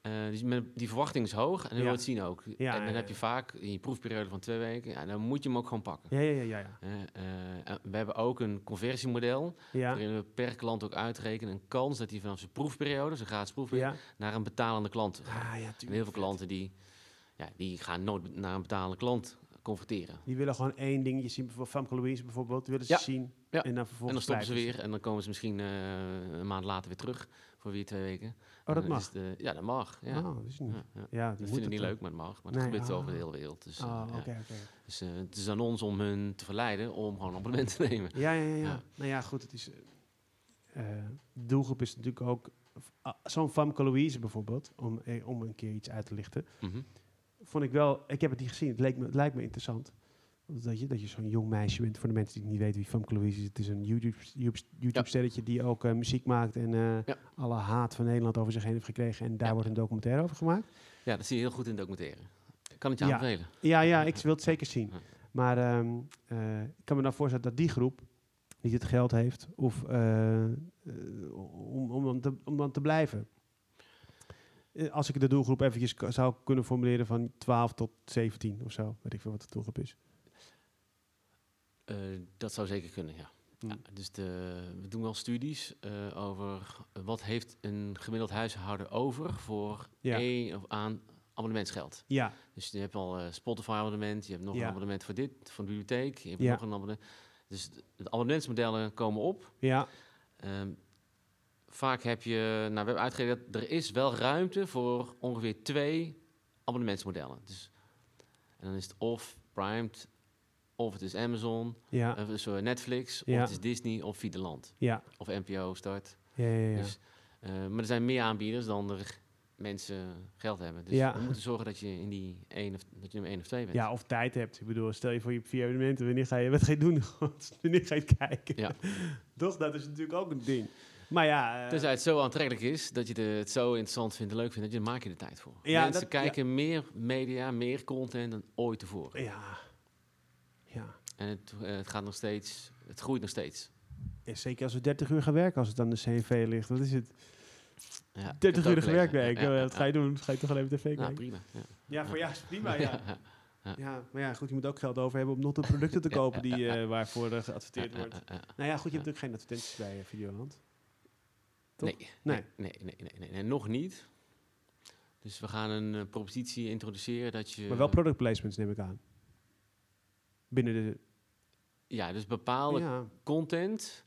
Uh, dus die verwachting is hoog en dan wil je het zien ook. Ja, en dan heb je vaak in je proefperiode van twee weken, ja, dan moet je hem ook gewoon pakken. Ja, ja, ja. ja, uh, uh, we hebben ook een conversiemodel, waarin we per klant ook uitrekenen een kans dat hij vanaf zijn proefperiode, zijn gratis proefperiode, naar een betalende klant gaat. Ah, en heel veel klanten die, ja, die gaan nooit naar een betalende klant converteren. Die willen gewoon één dingetje zien, bijvoorbeeld Famke Louise bijvoorbeeld, willen ze zien. Ja. En dan vervolgens en dan stoppen ze weer en dan komen ze misschien een maand later weer terug voor weer twee weken. Oh, dat mag? De, ja, dat mag. Ja, oh, dat is niet. Ja, ja. ja dat vind ik niet leuk, maar het mag. Maar dat gebeurt oh. over de hele wereld. Dus, oh, okay, okay. dus uh, het is aan ons om hun te verleiden om gewoon een abonnement te nemen. Ja, ja, ja. Nou ja, goed. Het is, de doelgroep is natuurlijk ook... Zo'n Famke Louise bijvoorbeeld, om, om een keer iets uit te lichten. Mm -hmm. Vond ik wel... Ik heb het niet gezien. Het, leek me, het lijkt me interessant. Dat je, dat je zo'n jong meisje bent. Voor de mensen die niet weten wie Famke Louise is. Het is een YouTube-sterretje die ook uh, muziek maakt. En uh, ja. alle haat van Nederland over zich heen heeft gekregen. En daar ja. wordt een documentaire over gemaakt. Ja, dat zie je heel goed in documentaire. Kan het je aanbevelen? Ja, ja, ik wil het zeker zien. Maar um, uh, ik kan me dan voorstellen dat die groep niet het geld heeft of, om, om, dan te, om dan te blijven. Als ik de doelgroep eventjes zou kunnen formuleren van 12 tot 17 of zo. Weet ik veel wat de doelgroep is. Uh, dat zou zeker kunnen, ja. Ja dus de, we doen wel studies uh, over wat heeft een gemiddeld huishouden over voor ja. een of aan abonnementsgeld. Ja. Dus je hebt al uh, Spotify abonnement, je hebt nog een abonnement voor dit, voor de bibliotheek, je hebt nog een abonnement. Dus de abonnementsmodellen komen op. Ja. Um, vaak heb je, nou we hebben uitgerekend dat er is wel ruimte voor ongeveer twee abonnementsmodellen. Dus, en dan is het of primed of het is Amazon, ja. of zo Netflix, of het is Disney of Videoland. Ja. Of NPO Start. Ja, ja, ja. Dus, uh, maar er zijn meer aanbieders dan er mensen geld hebben. Dus ja. we moeten zorgen dat je in die één of dat je nummer één of twee bent. Ja, of tijd hebt. Ik bedoel, stel je voor je vier evenementen, wanneer ga je wat ga je doen? [laughs] wanneer ga je kijken? Ja. [laughs] Toch, dat is natuurlijk ook een ding. Maar ja... Uh, Tenzij het zo aantrekkelijk is, dat je het zo interessant vindt en leuk vindt, dat je, maak je de tijd voor. Ja, Mensen dat, kijken meer media, meer content dan ooit tevoren. Ja, ja. En het, uh, het gaat nog steeds, het groeit nog steeds. Ja, zeker als we 30 uur gaan werken, als het aan de CNV ligt. Wat is het? Ja, 30 uur werkweek. Ja, ja, wat ga je doen? Ga je toch alleen tv kijken? Nou, prima. Ja, ja voor ja, [laughs] prima, ja. Ja. maar ja, goed, je moet ook geld over hebben om nog de producten te [laughs] kopen die, uh, waarvoor uh, geadverteerd wordt. Nou ja, goed, je hebt natuurlijk geen advertenties bij uh, Videoland. Nee, nee, nee, nee, nee, nee, nog niet. Dus we gaan een propositie introduceren dat je... Maar wel product placements neem ik aan binnen de... Ja, dus bepaalde content,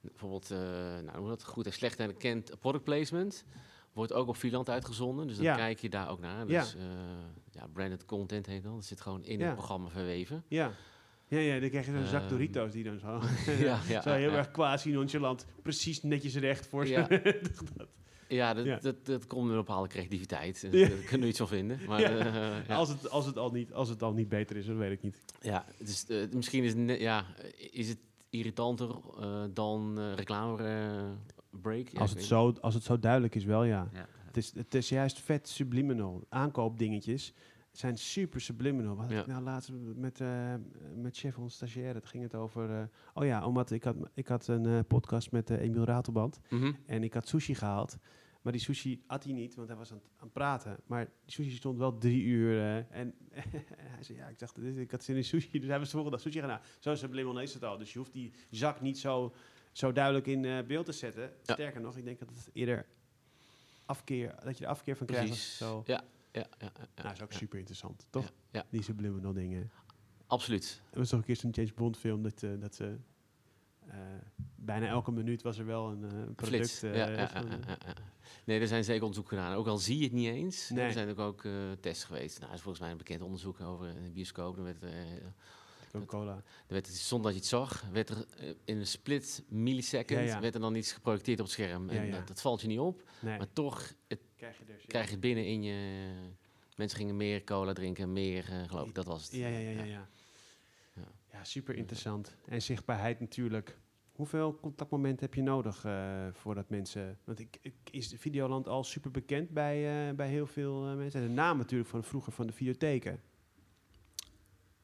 bijvoorbeeld, uh, nou, hoe dat goed en slecht en kent product placement, Wordt ook op Vierland uitgezonden, dus dan kijk je daar ook naar. Dus ja, ja branded content heet dat. Dat zit gewoon in het programma verweven. Ja. Ja, ja, dan krijg je zo'n zak ehm, Doritos die dan zo, [laughs] ja, [laughs] ja, zo heel erg quasi nonchalant precies netjes recht voor ja. [laughs] Ja, dat, dat, dat komt een bepaalde creativiteit. Ja. [laughs] Daar kunnen we iets van vinden. Maar, uh, [laughs] als, het, als, het al niet, als het al niet beter is, dat weet ik niet. Ja, dus, uh, misschien is, het, ja, is het irritanter uh, dan reclame break. als, het zo, als het zo duidelijk is, wel ja. Het, is, het is juist vet subliminal. Aankoopdingetjes zijn super subliminal. Wat ja. ik nou laatst met, uh, met chef ons stagiaire, dat ging het over... Uh, oh ja, omdat ik had, ik had een uh, podcast met Emiel Ratelband. Mm -hmm. En ik had sushi gehaald. Maar die sushi had hij niet, want hij was aan, aan het praten. Maar die sushi stond wel drie uur. en [laughs] hij zei, ja, ik dacht, ik had zin in sushi. Dus hij was de volgende dag sushi gaan. Nou, zo subliminal is het al. Dus je hoeft die zak niet zo, zo duidelijk in beeld te zetten. Sterker nog, ik denk dat het eerder afkeer, dat je er afkeer van krijgt. Zo. Ja, ja, ja, ja, nou, is ook super interessant, toch? Ja, Die subliminal dingen. Absoluut. Er was toch een keer zo'n James Bond film dat, uh, dat ze... Uh, bijna elke minuut was er wel een uh, product. Uh, ja, ja, Nee, er zijn zeker onderzoeken gedaan. Ook al zie je het niet eens. Nee. Er zijn ook, ook tests geweest. Nou, er is volgens mij een bekend onderzoek over een bioscoop. Er werd, Coca-Cola. werd, zonder dat je het zag, werd er in een split millisecond werd er dan iets geprojecteerd op het scherm. En dat, dat, valt je niet op. Nee. Maar toch, het krijg je, dus, krijg je binnen in je... Mensen gingen meer cola drinken, meer, uh, geloof ik, dat was het. Ja, ja, ja, ja. ja. ja. ja super interessant. En zichtbaarheid natuurlijk. Hoeveel contactmomenten heb je nodig uh, voordat mensen... Want ik, ik, is Videoland al super bekend bij, uh, bij heel veel mensen? De naam natuurlijk van vroeger van de videotheken.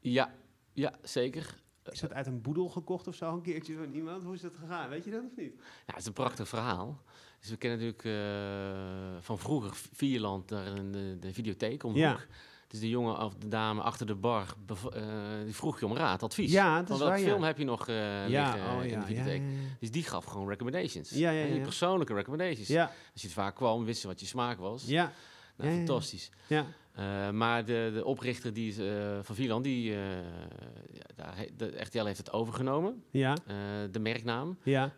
Ja, ja zeker. Is dat uit een boedel gekocht of zo een keertje van iemand? Hoe is dat gegaan? Weet je dat of niet? Ja, het is een prachtig verhaal. Dus we kennen natuurlijk uh, van vroeger Vierland, daar in de, de videotheek om ja. Dus de jongen of de dame achter de bar, uh, die vroeg je om raad, advies. Ja, dat is waar, film ja. heb je nog uh, ja, oh, in de videotheek? Dus die gaf gewoon recommendations. Ja, ja, ja. persoonlijke recommendations. Ja. Als je het vaak kwam, wist je wat je smaak was. Ja. Nou, fantastisch. Ja. Uh, maar de, de oprichter die, uh, van Vierland, die uh, daar de RTL heeft het overgenomen. Ja. de merknaam. Ja.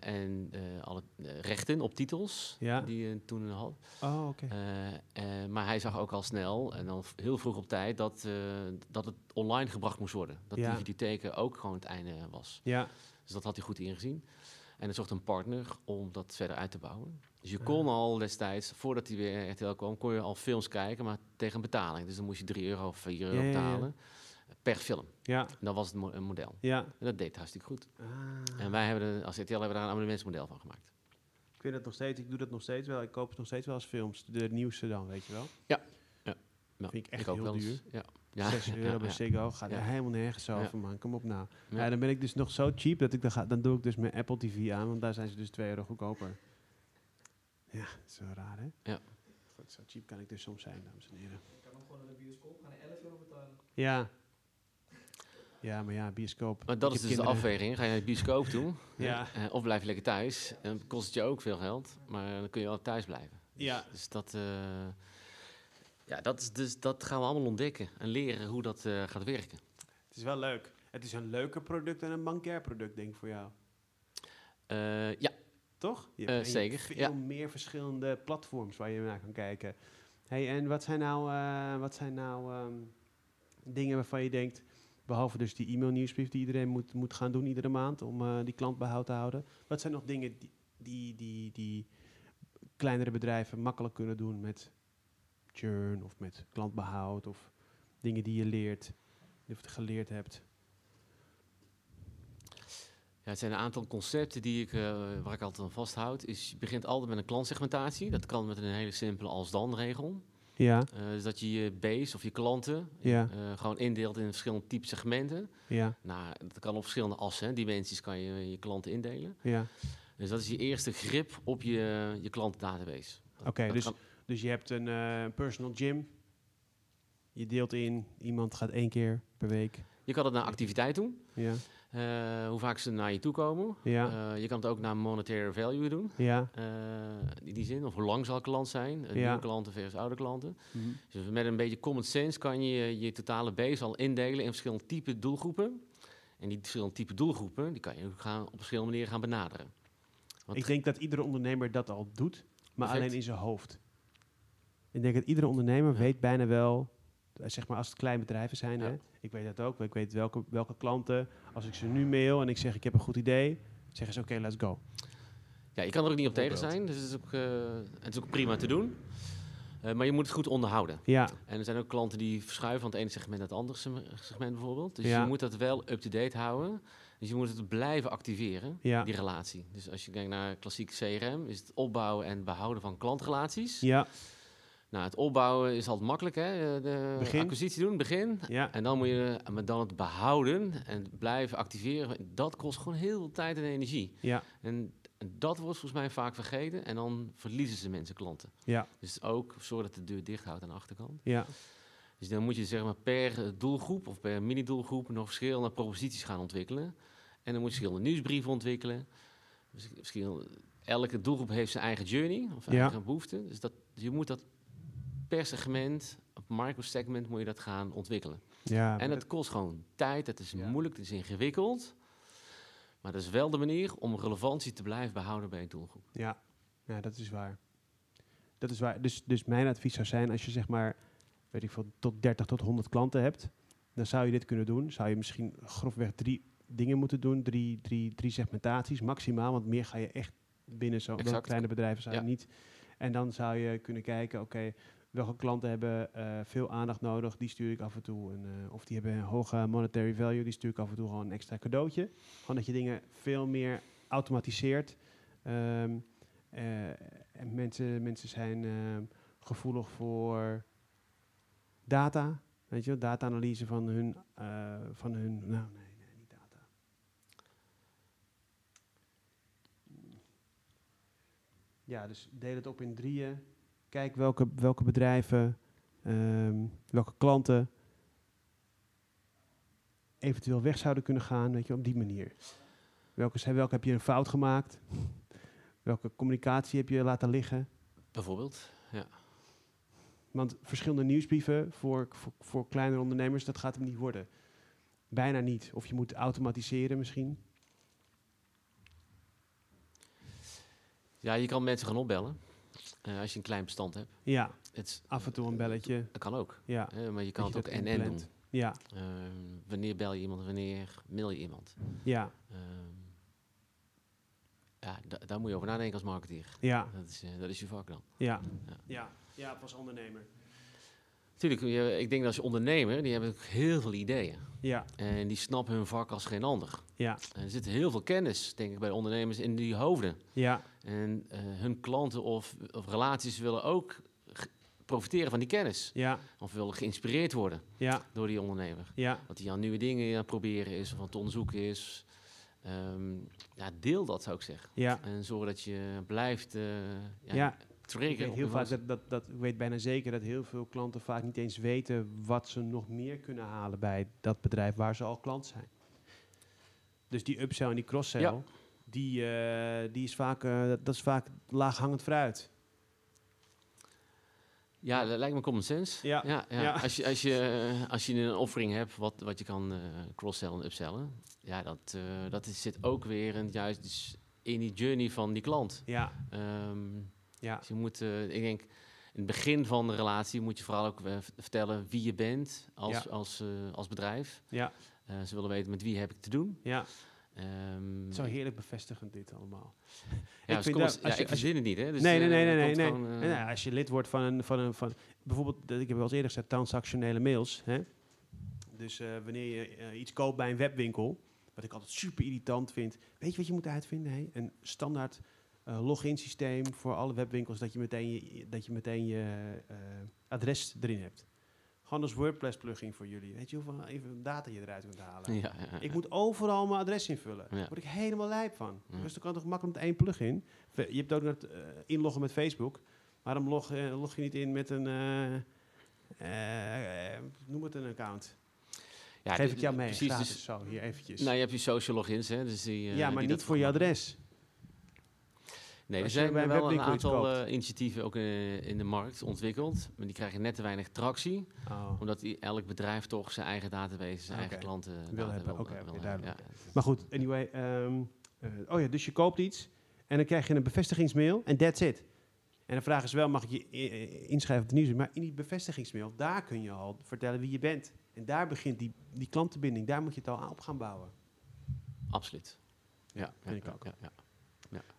en alle rechten op titels ja. die hij toen had. Oh, oké. Okay. maar hij zag ook al snel, en dan heel vroeg op tijd, dat, dat het online gebracht moest worden. Dat ja. die videotheken ook gewoon het einde was. Ja. Dus dat had hij goed ingezien. En hij zocht een partner om dat verder uit te bouwen. Dus je kon al destijds, voordat hij weer RTL kwam, kon je al films kijken, maar tegen betaling. Dus dan moest je 3 euro of 4 euro betalen per film. Ja. En dat was het een model. Ja. En dat deed hartstikke goed. Ah. En wij hebben er, als RTL hebben we daar een abonnementsmodel van gemaakt. Ik vind het nog steeds, ik doe dat nog steeds wel. Ik koop het nog steeds wel als films. De nieuwste dan, weet je wel. Ja. ja. ja. Vind ik echt heel duur. Ja. Ja. 6 euro bij Ziggo gaat er helemaal nergens over, man. Kom op nou. Ja. dan ben ik dus nog zo cheap dat ik dan ga, dan doe ik dus mijn Apple TV aan, want daar zijn ze dus 2 euro goedkoper. Ja, wel raar, hè? Ja. Goed, zo cheap kan ik dus soms zijn, dames en heren. Ik kan nog gewoon naar de bioscoop gaan en 11 euro betalen. Ja. Ja, maar ja, bioscoop. Maar dat is dus de afweging. Ga je naar de bioscoop toe? ja. Eh, of blijf je lekker thuis? En dan kost het je ook veel geld, maar dan kun je wel thuis blijven. Dus, ja. Dus dat... Uh, ja, dat, is dus, dat gaan we allemaal ontdekken en leren hoe dat uh, gaat werken. Het is wel leuk. Het is een leuker product dan een bankair product, denk ik, voor jou. Uh, ja, toch? Je hebt uh, zeker. veel ja. meer verschillende platforms waar je naar kan kijken. Hey, en wat zijn nou, uh, wat zijn nou um, dingen waarvan je denkt, behalve dus die e-mail-nieuwsbrief die iedereen moet, moet gaan doen iedere maand om uh, die klantbehoud te houden. Wat zijn nog dingen die, die, die, die kleinere bedrijven makkelijk kunnen doen met churn of met klantbehoud of dingen die je leert, of je geleerd hebt? Ja, het zijn een aantal concepten die ik, uh, waar ik altijd aan vasthoud. Is, je begint altijd met een klantsegmentatie. Dat kan met een hele simpele als-dan-regel. Ja. Uh, dus dat je je base of je klanten ja. uh, gewoon indeelt in verschillende type segmenten. Ja. Nou, dat kan op verschillende assen, dimensies kan je je klanten indelen. Ja. Dus dat is je eerste grip op je, je klantendatabase. Oké, dus, dus je hebt een personal gym. Je deelt in, iemand gaat één keer per week. Je kan het naar activiteit doen. Ja. Uh, hoe vaak ze naar je toe komen. Ja. Uh, je kan het ook naar monetary value doen. Ja. Uh, in die zin. Of hoe lang zal klant zijn. Ja. Nieuwe klanten versus oude klanten. Mm -hmm. Dus met een beetje common sense kan je je totale base al indelen in verschillende type doelgroepen. En die verschillende type doelgroepen, die kan je gaan, op verschillende manieren gaan benaderen. Want ik denk dat iedere ondernemer dat al doet. maar alleen in zijn hoofd. Ik denk dat iedere ondernemer weet bijna wel, eh, zeg maar als het kleine bedrijven zijn, hè, ik weet dat ook, ik weet welke, welke klanten, als ik ze nu mail en ik zeg ik heb een goed idee, zeggen ze oké, let's go. Ja, je kan er ook niet op tegen zijn, dus het is ook, uh, het is ook prima te doen. Uh, maar je moet het goed onderhouden. Ja. En er zijn ook klanten die verschuiven van het ene segment naar het andere segment bijvoorbeeld. Dus je moet dat wel up-to-date houden. Dus je moet het blijven activeren, ja. die relatie. Dus als je kijkt naar klassiek CRM, is het opbouwen en behouden van klantrelaties. Ja. Nou, het opbouwen is altijd makkelijk, hè? De begin. acquisitie doen, begin. Ja. En dan moet je maar dan het behouden en blijven activeren. Dat kost gewoon heel veel tijd en energie. Ja. En dat wordt volgens mij vaak vergeten. En dan verliezen ze mensen klanten. Ja. Dus ook zorg dat de deur dicht houdt aan de achterkant. Ja. Dus dan moet je zeg maar per doelgroep of per mini-doelgroep nog verschillende proposities gaan ontwikkelen. En dan moet je verschillende nieuwsbrieven ontwikkelen. Dus misschien elke doelgroep heeft zijn eigen journey of eigen behoefte. Dus dat, je moet dat per segment, op microsegment, moet je dat gaan ontwikkelen. Ja, en dat kost gewoon tijd, het is moeilijk, het is ingewikkeld. Maar dat is wel de manier om relevantie te blijven behouden bij een doelgroep. Ja, ja dat is waar. Dat is waar. Dus, dus mijn advies zou zijn, als je zeg maar, weet ik veel, tot 30 tot 100 klanten hebt, dan zou je dit kunnen doen. Zou je misschien grofweg drie dingen moeten doen, drie, drie, drie segmentaties maximaal, want meer ga je echt binnen zo'n kleine bedrijven zou je niet. En dan zou je kunnen kijken, oké, welke klanten hebben uh, veel aandacht nodig, die stuur ik af en toe. Uh, of die hebben een hoge monetary value, die stuur ik af en toe gewoon een extra cadeautje. Gewoon dat je dingen veel meer automatiseert. Um, uh, en mensen, mensen zijn gevoelig voor data, weet je, data-analyse van hun, van hun, nou nee, nee, niet data. Ja, dus deel het op in drieën Kijk welke, welke bedrijven, um, welke klanten eventueel weg zouden kunnen gaan, weet je, op die manier. Welke, welke heb je een fout gemaakt? Welke communicatie heb je laten liggen? Bijvoorbeeld, ja. Want verschillende nieuwsbrieven voor, voor, voor kleinere ondernemers, dat gaat hem niet worden. Bijna niet. Of je moet automatiseren misschien. Ja, je kan mensen gaan opbellen. Uh, als je een klein bestand hebt. Ja, het, af en toe een belletje. Dat kan ook. Ja. Uh, maar je kan het ook en-en doen. Ja. Uh, wanneer bel je iemand, wanneer mail je iemand. Ja. ja, daar moet je over nadenken als marketeer. Ja. Dat is, dat is je vak dan. Ja. Ja, ja. ja als ondernemer. Tuurlijk, ik denk dat als ondernemer, die hebben heel veel ideeën. Ja. En die snappen hun vak als geen ander. Ja. En er zit heel veel kennis, denk ik, bij ondernemers in die hoofden. Ja. En uh, hun klanten of, of relaties willen ook profiteren van die kennis. Ja. Of willen geïnspireerd worden ja. door die ondernemer. Ja. Dat hij aan nieuwe dingen aan het proberen is of aan het onderzoeken is. Um, ja, deel dat zou ik zeggen. Ja. En zorg dat je blijft uh, ja, ja. trigger. Ik heel vaak dat, dat, dat, ik weet bijna zeker dat heel veel klanten vaak niet eens weten wat ze nog meer kunnen halen bij dat bedrijf waar ze al klant zijn. Dus die upsell en die cross-sell, ja. Die, uh, die is vaak, uh, dat is vaak laaghangend fruit. Ja, dat lijkt me common sense. Ja. Ja, ja. ja. Als, je, als, je, als je een offering hebt wat, wat je kan uh, cross-sellen en upsellen, ja, dat, uh, dat is, zit ook weer in, juist dus in die journey van die klant. Ja. Um, ja. Dus je moet, uh, ik denk, in het begin van de relatie moet je vooral ook vertellen wie je bent als, ja. als, als bedrijf. Ja. ze willen weten met wie heb ik te doen. Ja. Um, Zo heerlijk bevestigend dit allemaal. [laughs] Ja, ik, vind dat, ja, ik verzin het niet, hè? Dus, nee, nee, nee, nee, nee, nee. Gewoon, uh, nee. Als je lid wordt van een, van een, van bijvoorbeeld, ik heb wel eens eerder gezegd, transactionele mails. Hè? Dus uh, wanneer je uh, iets koopt bij een webwinkel, wat ik altijd super irritant vind. Weet je wat je moet uitvinden? Hey? Een standaard login systeem voor alle webwinkels, dat je meteen je, dat je, meteen je adres erin hebt. Gewoon als WordPress plugin voor jullie. Weet je hoeveel even data je eruit kunt halen? Ja, ja, ja. Ik moet overal mijn adres invullen. Daar word ik helemaal lijp van. Dus dan kan toch makkelijk met één plugin. Je hebt ook nog uh, inloggen met Facebook. Waarom log, uh, log je niet in met een... Uh, noem het een account. Ja, Geef ik jou mee, precies, gratis, dus, zo, hier eventjes. Nou, je hebt die social logins, hè. Dus die, ja, maar die niet voor je adres. Nee, er zijn bij wel een aantal uh, initiatieven ook in, in, de markt ontwikkeld. Maar die krijgen net te weinig tractie. Oh. Omdat elk bedrijf toch zijn eigen database, zijn okay. eigen klanten wil hebben. Wil, Oké, okay, wil duidelijk. Ja. Maar goed, anyway. Um, uh, oh ja, dus je koopt iets. En dan krijg je een bevestigingsmail. En that's it. En de vraag is wel, mag ik je inschrijven op de nieuws? Maar in die bevestigingsmail, daar kun je al vertellen wie je bent. En daar begint die, die klantenbinding. Daar moet je het al op gaan bouwen. Absoluut. Ja, vind ik ook. Ja, ja.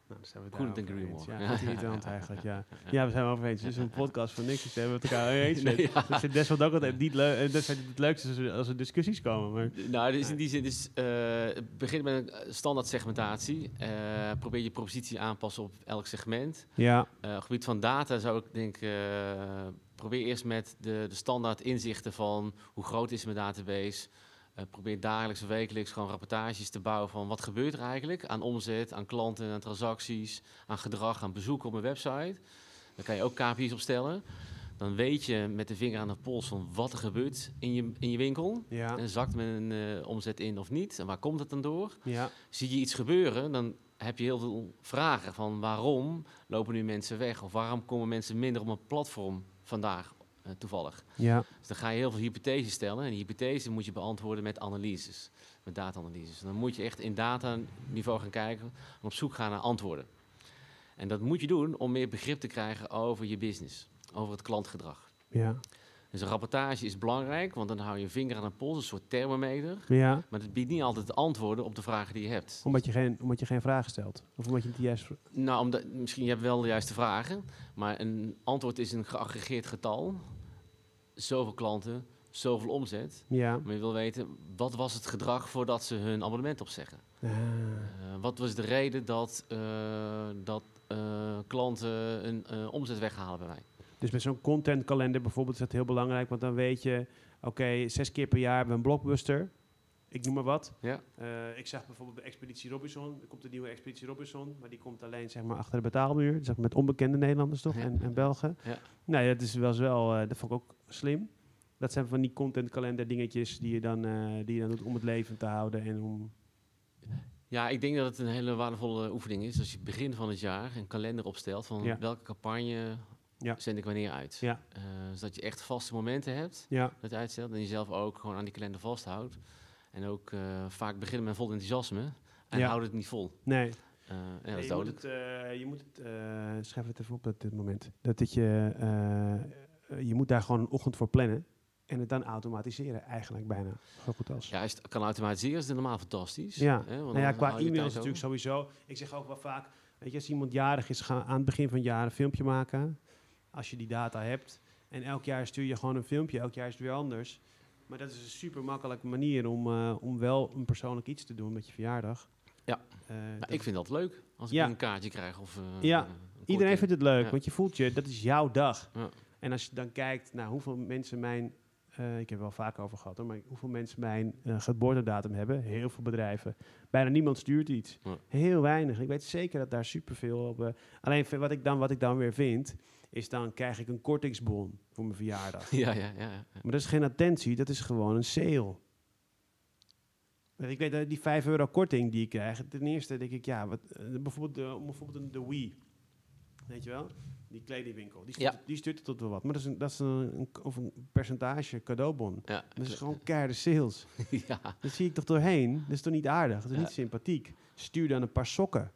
Nou, zijn we Couldn't agree more. Ja, ja, irritant [laughs] eigenlijk, ja. Ja, we zijn over eens. Het is een podcast van niks, dus we hebben het elkaar eens. nee, ja. Dus het is ook altijd niet leuk. Eh, dat is het leukste als er discussies komen. Maar. Nou, dus in die zin is, uh, begin met een standaard segmentatie. Uh, probeer je propositie aanpassen op elk segment. Ja. Uh, op gebied van data zou ik denk, probeer eerst met de, de standaard inzichten van hoe groot is mijn database, probeer dagelijks of wekelijks gewoon rapportages te bouwen van wat gebeurt er eigenlijk aan omzet, aan klanten, aan transacties, aan gedrag, aan bezoeken op mijn website. Daar kan je ook KPI's opstellen. Dan weet je met de vinger aan de pols van wat er gebeurt in je, in je winkel. Ja. En zakt men een uh, omzet in of niet? En waar komt het dan door? Ja. Zie je iets gebeuren, dan heb je heel veel vragen van waarom lopen nu mensen weg? Of waarom komen mensen minder op een platform vandaag toevallig. Ja. Dus dan ga je heel veel hypotheses stellen. En die hypothese moet je beantwoorden met analyses, met data-analyses. Dan moet je echt in dataniveau gaan kijken en op zoek gaan naar antwoorden. En dat moet je doen om meer begrip te krijgen over je business, over het klantgedrag. Ja. Dus een rapportage is belangrijk, want dan hou je vinger aan de pols, een soort thermometer. Ja. Maar het biedt niet altijd antwoorden op de vragen die je hebt. Omdat je geen, omdat je geen vragen stelt? Of omdat je niet juist... Nou, omdat, misschien je hebt wel de juiste vragen, maar een antwoord is een geaggregeerd getal zoveel klanten, zoveel omzet. Ja. Maar je wil weten, wat was het gedrag voordat ze hun abonnement opzeggen? Uh. Uh, wat was de reden dat, uh, dat eh, klanten een omzet weghalen bij mij? Dus met zo'n contentkalender bijvoorbeeld is dat heel belangrijk, want dan weet je, oké, okay, zes keer per jaar hebben we een blockbuster. Ik noem maar wat. Ja. Uh, ik zag bijvoorbeeld bij Expeditie Robinson, er komt een nieuwe Expeditie Robinson, maar die komt alleen zeg maar, achter de betaalmuur, zeg maar, met onbekende Nederlanders toch, Ja. en, en Belgen. Ja. Nou ja, dat is wel, wel uh, dat vond ik ook slim. Dat zijn van die contentkalender dingetjes die je, dan, uh, die je dan doet om het leven te houden en om... Ja, ik denk dat het een hele waardevolle oefening is. Als je begin van het jaar een kalender opstelt van Ja. welke campagne Ja. zend ik wanneer uit. Ja. Zodat je echt vaste momenten hebt dat je uitstelt en jezelf ook gewoon aan die kalender vasthoudt. En ook uh, vaak beginnen met vol enthousiasme en Ja. houd het niet vol. nee. Uh, ja, dat Nee, is je, moet het, uh, je moet het, uh, schrijf het even op op dit moment. Dat het je, uh, je moet daar gewoon een ochtend voor plannen. En het dan automatiseren, eigenlijk bijna. Zo goed als. Ja, als je het kan automatiseren, is het helemaal fantastisch. Ja. Hè, want Nou ja, qua e-mail is natuurlijk sowieso. Ik zeg ook wel vaak, weet je, als iemand jarig is, ga aan het begin van het jaar een filmpje maken. Als je die data hebt. En elk jaar stuur je gewoon een filmpje, elk jaar is het weer anders. Maar dat is een super makkelijke manier om, uh, om wel een persoonlijk iets te doen met je verjaardag. Ja. Uh, Nou, ik vind dat leuk, als Ja. ik een kaartje krijg. Of, uh, Ja. een Iedereen vindt het leuk, Ja. want je voelt je, dat is jouw dag. Ja. En als je dan kijkt naar hoeveel mensen mijn, uh, ik heb er wel vaak over gehad hoor, maar hoeveel mensen mijn uh, geboortedatum hebben, heel veel bedrijven. Bijna niemand stuurt iets. Ja. Heel weinig. Ik weet zeker dat daar superveel op. Uh, alleen wat ik, dan, wat ik dan weer vind, is dan krijg ik een kortingsbon voor mijn verjaardag. [laughs] Ja, ja, ja. ja. Maar dat is geen attentie, dat is gewoon een sale. Ik weet dat die 5 euro korting die ik krijg, ten eerste denk ik, ja, wat, uh, bijvoorbeeld, de, bijvoorbeeld de Wii. Weet je wel? Die kledingwinkel. Die stuurt, Ja. die stuurt tot wel wat. Maar dat is een, dat is een, een, of een percentage cadeaubon. ja. Dat is gewoon keiharde sales. [laughs] ja. Dat zie ik toch doorheen? Dat is toch niet aardig? Dat is Ja. niet sympathiek? Stuur dan een paar sokken.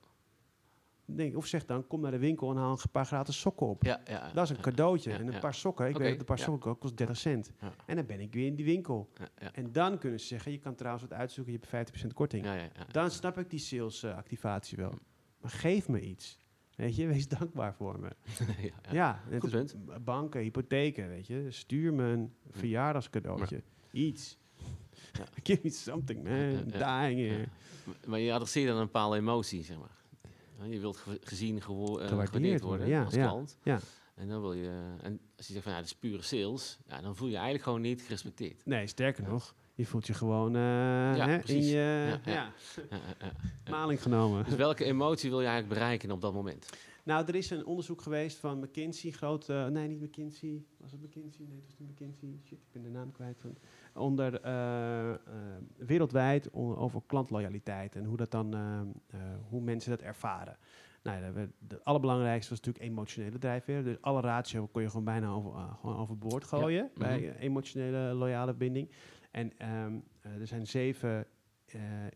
Denk, of zeg dan, kom naar de winkel en haal een paar gratis sokken op. Ja, ja, Dat is een cadeautje. en een paar sokken. Ik weet dat een paar sokken kost 30 cent. Ja. En dan ben ik weer in die winkel. En dan kunnen ze zeggen, je kan trouwens wat uitzoeken, je hebt 50% korting. Ja, ja, ja. Dan snap ik die sales eh, wel. Maar geef me iets. Weet je, [laughs] wees dankbaar voor me. [laughs] ja, ja. Ja, Goed punt. banken, hypotheken, weet je. Stuur me een verjaardagscadeautje. Iets. Ja. [laughs] Give me something, man. Dying here. Maar je adresseert dan een bepaalde emotie, zeg maar. Je wilt ge- gezien, gewo- eh, Gewaardeerd worden, ja, als klant. ja. En dan wil je, en als je zegt van ja, dat is pure sales, ja, dan voel je je eigenlijk gewoon niet gerespecteerd. Nee, sterker nog, je voelt je gewoon eh, hè, in je Ja, maling genomen. Dus welke emotie wil je eigenlijk bereiken op dat moment? Nou, er is een onderzoek geweest van McKinsey, groot, eh, nee, niet McKinsey, was het McKinsey? Nee, het was niet McKinsey. Shit, ik ben de naam kwijt van. Onder eh, eh, wereldwijd on- over klantloyaliteit en hoe dat dan, eh, hoe mensen dat ervaren. Nou, ja, de allerbelangrijkste was natuurlijk emotionele drijfveer. Dus alle ratio kon je gewoon bijna over, gewoon overboord gooien bij Mhm. eh, emotionele loyale binding. En ehm, eh, er zijn zeven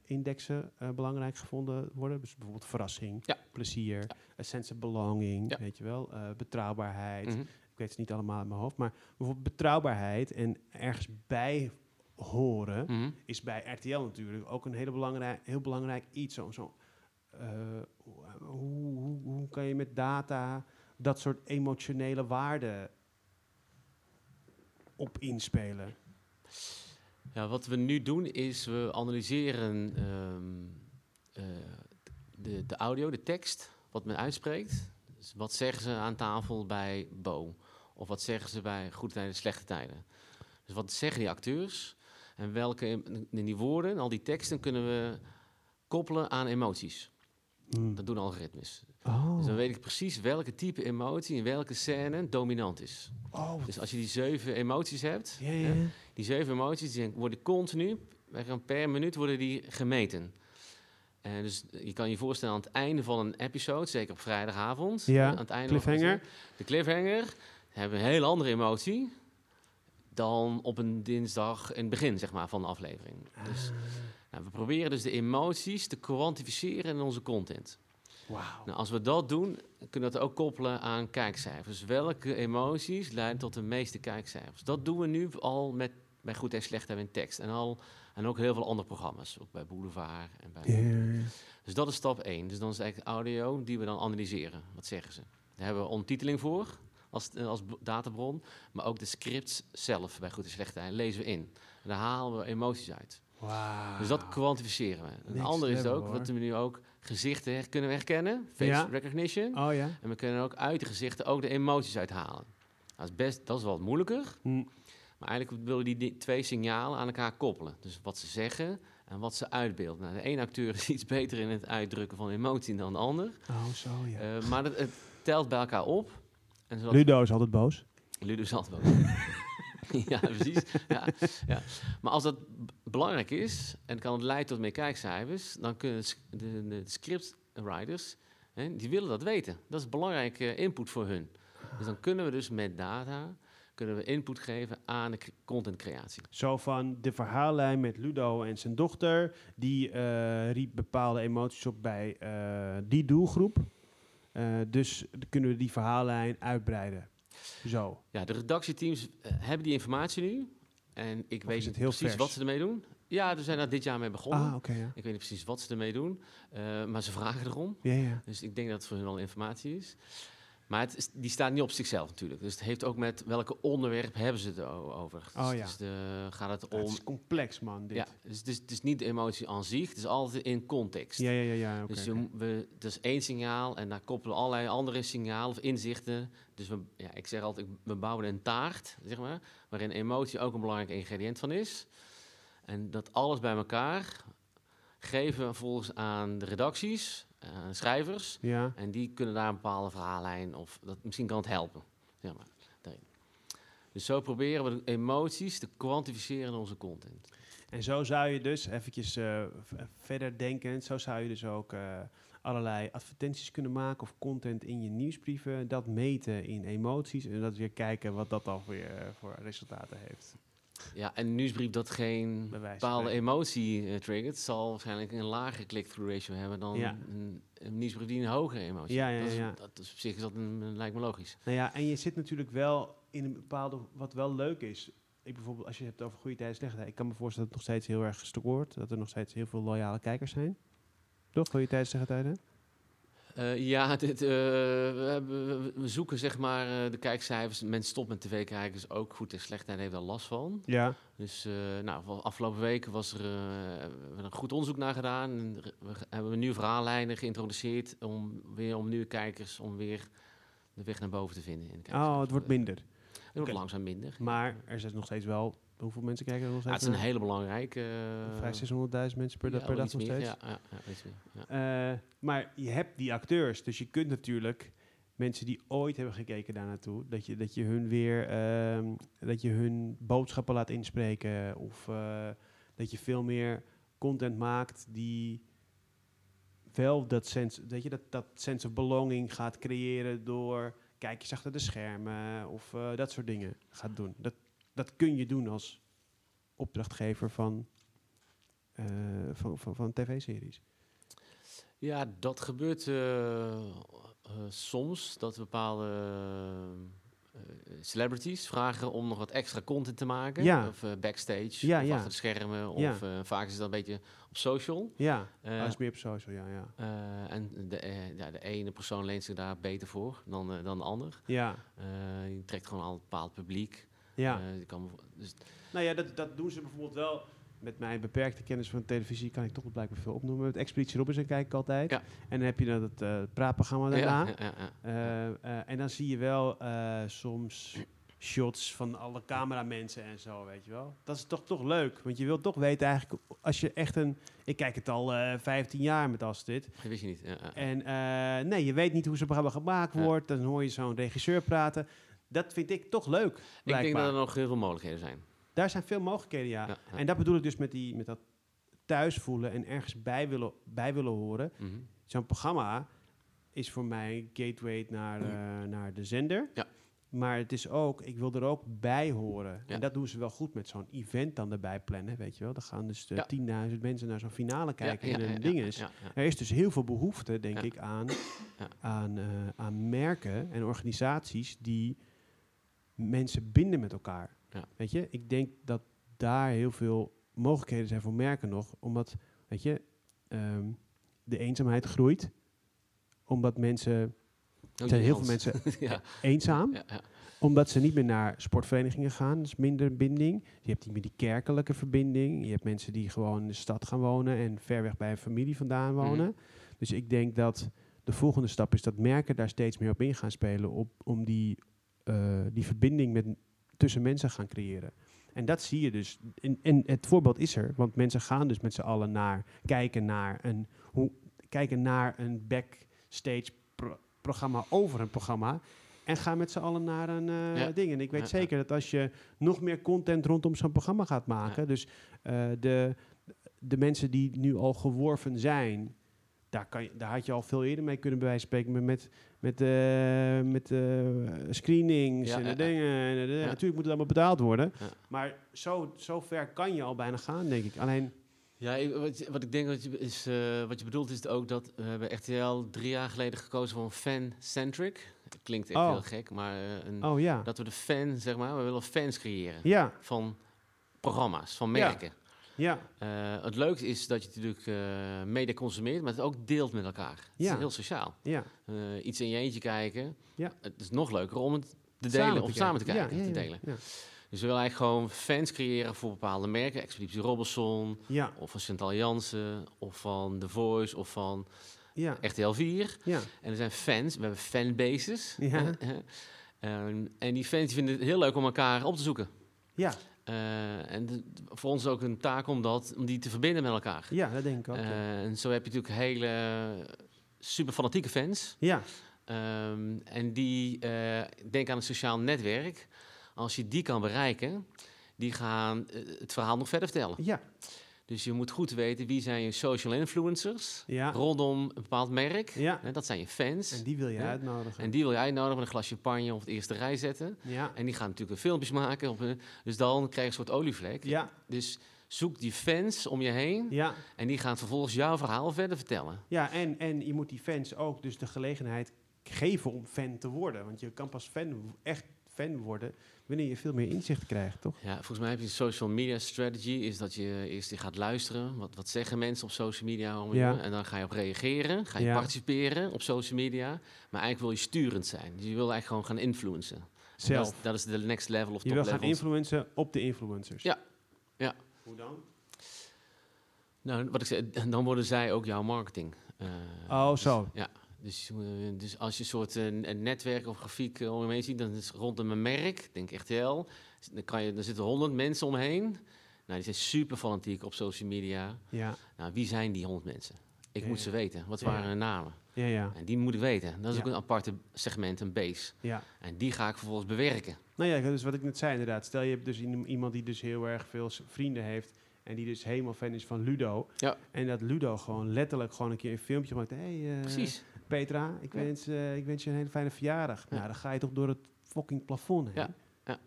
indexen belangrijk gevonden worden. Dus bijvoorbeeld verrassing, plezier, a sense of belonging, weet je wel, betrouwbaarheid. Mhm. Ik weet het niet allemaal in mijn hoofd, maar bijvoorbeeld betrouwbaarheid en ergens bij horen mhm. is bij RTL natuurlijk ook een hele belangrijk, heel belangrijk iets. Zo, zo, hoe, hoe, hoe kan je met data dat soort emotionele waarden op inspelen? Ja, wat we nu doen is we analyseren ehm, eh, de, de audio, de tekst, wat men uitspreekt. Dus wat zeggen ze aan tafel bij Bo? Of wat zeggen ze bij goede tijden, slechte tijden? Dus wat zeggen die acteurs? En welke in die woorden, al die teksten kunnen we koppelen aan emoties. Hmm. Dat doen algoritmes. Oh. Dus dan weet ik precies welke type emotie in welke scène dominant is. Oh. Dus als je die zeven emoties hebt, die zeven emoties die worden continu, per minuut worden die gemeten. En dus je kan je voorstellen aan het einde van een episode, zeker op vrijdagavond, ja. aan het einde cliffhanger. Van de cliffhanger hebben een hele andere emotie dan op een dinsdag in het begin zeg maar, van de aflevering. Dus ah. nou, we proberen dus de emoties te kwantificeren in onze content. Nou, als we dat doen, kunnen we dat ook koppelen aan kijkcijfers. Welke emoties leiden tot de meeste kijkcijfers? Dat doen we nu al met, bij Goed en Slecht en in tekst. En, al, en ook heel veel andere programma's, ook bij Boulevard. En bij Dus dat is stap 1. Dus dan is eigenlijk audio die we dan analyseren. Wat zeggen ze? Daar hebben we ondertiteling voor als, als databron. Maar ook de scripts zelf bij Goed en Slecht lezen we in. En daar halen we emoties uit. Wow. Dus dat kwantificeren we. Een ander is ook, wat we nu ook gezichten kunnen we herkennen, face recognition. Oh, ja. En we kunnen ook uit de gezichten ook de emoties uithalen. Dat is, best, dat is wat moeilijker. Hm. Maar eigenlijk willen die twee signalen aan elkaar koppelen. Dus wat ze zeggen en wat ze uitbeelden. Nou, de ene acteur [laughs] is iets beter in het uitdrukken van emotie dan de ander. Oh, zo ja. Uh, maar het, telt bij elkaar op. En zodat... Ludo is altijd boos. Ludo is altijd boos. [laughs] ja, precies. Ja, ja. Maar als dat belangrijk is en kan het leiden tot meer kijkcijfers, dan kunnen de, de scriptwriters, hè, die willen dat weten. Dat is belangrijke input voor hun. Dus dan kunnen we dus met data kunnen we input geven aan de contentcreatie. Zo van de verhaallijn met Ludo en zijn dochter, die uh, riep bepaalde emoties op bij uh, die doelgroep. Uh, dus kunnen we die verhaallijn uitbreiden. Zo. Ja, de redactieteams uh, hebben die informatie nu. En ik weet niet precies wat ze ermee doen. Ja, we zijn daar dit jaar mee begonnen. Ah, okay, ja. Ik weet niet precies wat ze ermee doen. Uh, maar ze vragen erom. Ja, ja. Dus ik denk dat het voor hun wel informatie is. Maar het is, die staat niet op zichzelf natuurlijk. Dus het heeft ook met welke onderwerp hebben ze het over. Oh, ja. Dus de, gaat het om... het is complex, man, dit. Ja, dus het is, het is niet de emotie aan zich. Het is altijd in context. Ja, ja, ja. ja dus we, dat is één signaal en daar koppelen allerlei andere signalen of inzichten. Dus we, ja, ik zeg altijd, we bouwen een taart, zeg maar, waarin emotie ook een belangrijk ingrediënt van is. En dat alles bij elkaar geven we volgens aan de redacties schrijvers. Ja. En die kunnen daar een bepaalde verhaallijn of dat, misschien kan het helpen. Zeg maar, Dus zo proberen we de emoties te kwantificeren in onze content. En zo zou je dus, eventjes uh, verder denken, zo zou je dus ook uh, allerlei advertenties kunnen maken of content in je nieuwsbrieven, dat meten in emoties en dat weer kijken wat dat dan weer voor resultaten heeft. Ja, en een nieuwsbrief dat geen bepaalde emotie uh, triggert, zal waarschijnlijk een lagere click-through ratio hebben dan een, een, nieuwsbrief die een hogere emotie ja, ja, ja. Dat, is, op zich is dat een, lijkt me logisch. Nou ja, en je zit natuurlijk wel in een bepaalde, wat wel leuk is. Ik bijvoorbeeld, als je het over goede tijden, slechte ik kan me voorstellen dat het nog steeds heel erg wordt, dat er nog steeds heel veel loyale kijkers zijn. Toch, goede slechte tijden? Uh, ja, [laughs] dit, uh, we, we, zoeken zeg maar uh, de kijkcijfers. Mensen stoppen met tv kijken, is ook goed en slecht en heeft daar last van. Ja. Dus nou, afgelopen weken was er een goed onderzoek naar gedaan. En we hebben nieuwe verhaallijnen geïntroduceerd om weer om nieuwe kijkers om weer de weg naar boven te vinden. In de oh, het wordt minder. Het wordt langzaam minder. Maar er is nog steeds wel Hoeveel mensen kijken er nog steeds? Ja, het is een hele belangrijke... Uh, 500.000, mensen per, ja, per dag nog steeds. Ja, ja, ja, meer, ja. Uh, maar je hebt die acteurs, dus je kunt natuurlijk mensen die ooit hebben gekeken daar naartoe, dat je, dat je hun weer, uh, dat je hun boodschappen laat inspreken of uh, dat je veel meer content maakt die wel dat sense, dat je dat, dat sense of belonging gaat creëren door kijkjes achter de schermen of uh, dat soort dingen gaat doen. Dat, dat kun je doen als opdrachtgever van van, van, van tv-series? Ja, dat gebeurt soms. Dat bepaalde celebrities vragen om nog wat extra content te maken. Ja. Of backstage, ja, of ja. achter de schermen. Of vaak is het dan een beetje op social. Ja, uh, is meer op social, ja. ja. en de, ja, de ene persoon leent zich daar beter voor dan, dan de ander. Ja. je trekt gewoon al een bepaald publiek. Ja. je kan, dus nou ja, dat, dat doen ze bijvoorbeeld wel met mijn beperkte kennis van televisie kan ik toch blijkbaar veel opnoemen. Met Expeditie Robinson kijk ik altijd. Ja. En dan heb je het uh, praatprogramma daarna. Ja, ja, uh, uh, en dan zie je wel soms shots van alle cameramensen en zo, weet je wel. Dat is toch, toch leuk, want je wilt toch weten eigenlijk... als je echt een... Ik kijk het al 15 jaar met als dit. Dat wist je niet. En nee, je weet niet hoe zo'n programma gemaakt wordt. Dan hoor je zo'n regisseur praten. Dat vind ik toch leuk, Ik denk dat er nog heel veel mogelijkheden zijn. Daar zijn veel mogelijkheden, ja. Ja, ja. En dat bedoel ik dus met, die, met dat thuis voelen en ergens bij willen, bij willen horen. Mhm. Zo'n programma is voor mij een gateway naar, uh, naar de zender. Ja. Maar het is ook, ik wil er ook bij horen. Ja. En dat doen ze wel goed met zo'n event dan erbij plannen, weet je wel. Dan gaan dus de Ja. 10.000 mensen naar zo'n finale kijken ja, en ja, een ja, ding ja, is. ja, ja. Er is dus heel veel behoefte, denk ik, aan, Ja. aan, eh, aan merken en organisaties die mensen binden met elkaar. Ja. Weet je, ik denk dat daar heel veel mogelijkheden zijn voor merken nog, omdat, weet je, ehm, de eenzaamheid groeit, omdat mensen, er zijn heel veel mensen [laughs] ja, eenzaam, ja, ja. omdat ze niet meer naar sportverenigingen gaan, dus minder binding. Je hebt niet meer die kerkelijke verbinding. Je hebt mensen die gewoon in de stad gaan wonen en ver weg bij een familie vandaan wonen. Dus ik denk dat de volgende stap is dat merken daar steeds meer op in gaan spelen, op, om die, die verbinding met, tussen mensen gaan creëren. En dat zie je dus. En, en het voorbeeld is er, want mensen gaan dus met z'n allen naar kijken naar een, hoe, kijken naar een backstage pro- programma over een programma. En gaan met z'n allen naar een eh, Ja. ding. En ik weet Ja, zeker dat als je nog meer content rondom zo'n programma gaat maken. Dus eh, de, de mensen die nu al geworven zijn. Daar, kan je, daar had je al veel eerder mee kunnen bij wijze van spreken. Met, met, eh, met eh, screenings Ja, en de dingen. En. Natuurlijk moet het allemaal betaald worden. Maar zo, zo ver kan je al bijna gaan, denk ik. Alleen, Ja, ik- wat, wat ik denk dat je, is, eh, wat je bedoelt is ook dat we hebben RTL drie jaar geleden gekozen voor een fan-centric. Klinkt echt Oh. heel gek, maar een, oh ja. dat we de fan, zeg maar, we willen fans creëren Ja, van programma's, van merken. ja, Eh, het leuke is dat je natuurlijk eh media consumeert, maar het ook deelt met elkaar. Het Ja. is heel sociaal. ja. Eh, iets in je eentje kijken. Ja. Het is nog leuker om het te Samen delen te of samen te kijken. Ja, ja, te ja, delen. Ja, Dus we willen eigenlijk gewoon fans creëren voor bepaalde merken. Expeditie Robinson, ja, of van Chantal Jansen, of van The Voice, of van ja. RTL 4. ja. En er zijn fans, we hebben fanbases. Ja. [laughs] En die fans vinden het heel leuk om elkaar op te zoeken. Ja, Eh, en de- voor ons is ook een taak om, dat, om die te verbinden met elkaar. ja, dat denk ik ook. ja. Eh, en zo heb je natuurlijk hele super fanatieke fans. ja, Ehm, en die eh denk aan een sociaal netwerk. Als je die kan bereiken, die gaan het verhaal nog verder vertellen. ja, Dus je moet goed weten wie zijn je social influencers ja, rondom een bepaald merk. ja. Dat zijn je fans. En die wil je uitnodigen. En die wil je uitnodigen met een glas champagne of de eerste rij zetten. ja, En die gaan natuurlijk filmpjes maken. Dus dan krijg je een soort olievlek. ja, Dus zoek die fans om je heen. ja. En die gaan vervolgens jouw verhaal verder vertellen. Ja, en, en je moet die fans ook dus de gelegenheid geven om fan te worden. Want je kan pas fan, echt fan worden wanneer je veel meer inzicht krijgt, toch? Ja, volgens mij heb je een social media strategy. Is dat je eerst die gaat luisteren. Wat, wat zeggen mensen op social media? om je- Ja. En dan ga je op reageren. Ga je Ja. participeren op social media. Maar eigenlijk wil je sturend zijn. Dus je wil eigenlijk gewoon gaan influencen. Zelf. Dat is, dat is de next level of Je top wil gaan influencen op de influencers. Ja, ja. Hoe dan? Nou, wat ik zei, dan worden zij ook jouw marketing. Eh, Oh, zo. Ja, dus, eh, dus als je een soort eh, een netwerk of grafiek eh, om je heen ziet, dan is rondom een merk, denk RTL, dan, kan je, dan zitten honderd mensen omheen. Nou, die zijn super fanatiek op social media. Ja, Nou, wie zijn die honderd mensen? Ik Ja, moet ze weten. Wat Ja, waren hun namen? ja, ja. En die moet ik weten. Dat is Ja. ook een aparte segment, een base. ja. En die ga ik vervolgens bewerken. Nou ja, dus wat ik net zei inderdaad. Stel je hebt dus iem- iemand die dus heel erg veel vrienden heeft... en die dus helemaal fan is van Ludo. Ja. En dat Ludo gewoon letterlijk gewoon een keer een filmpje maakt. Hey, eh, Precies. Petra, ik, wens, eh, ik wens je een hele fijne verjaardag. Ja. Nou, dan ga je toch door het fucking plafond heen. Ja, ja.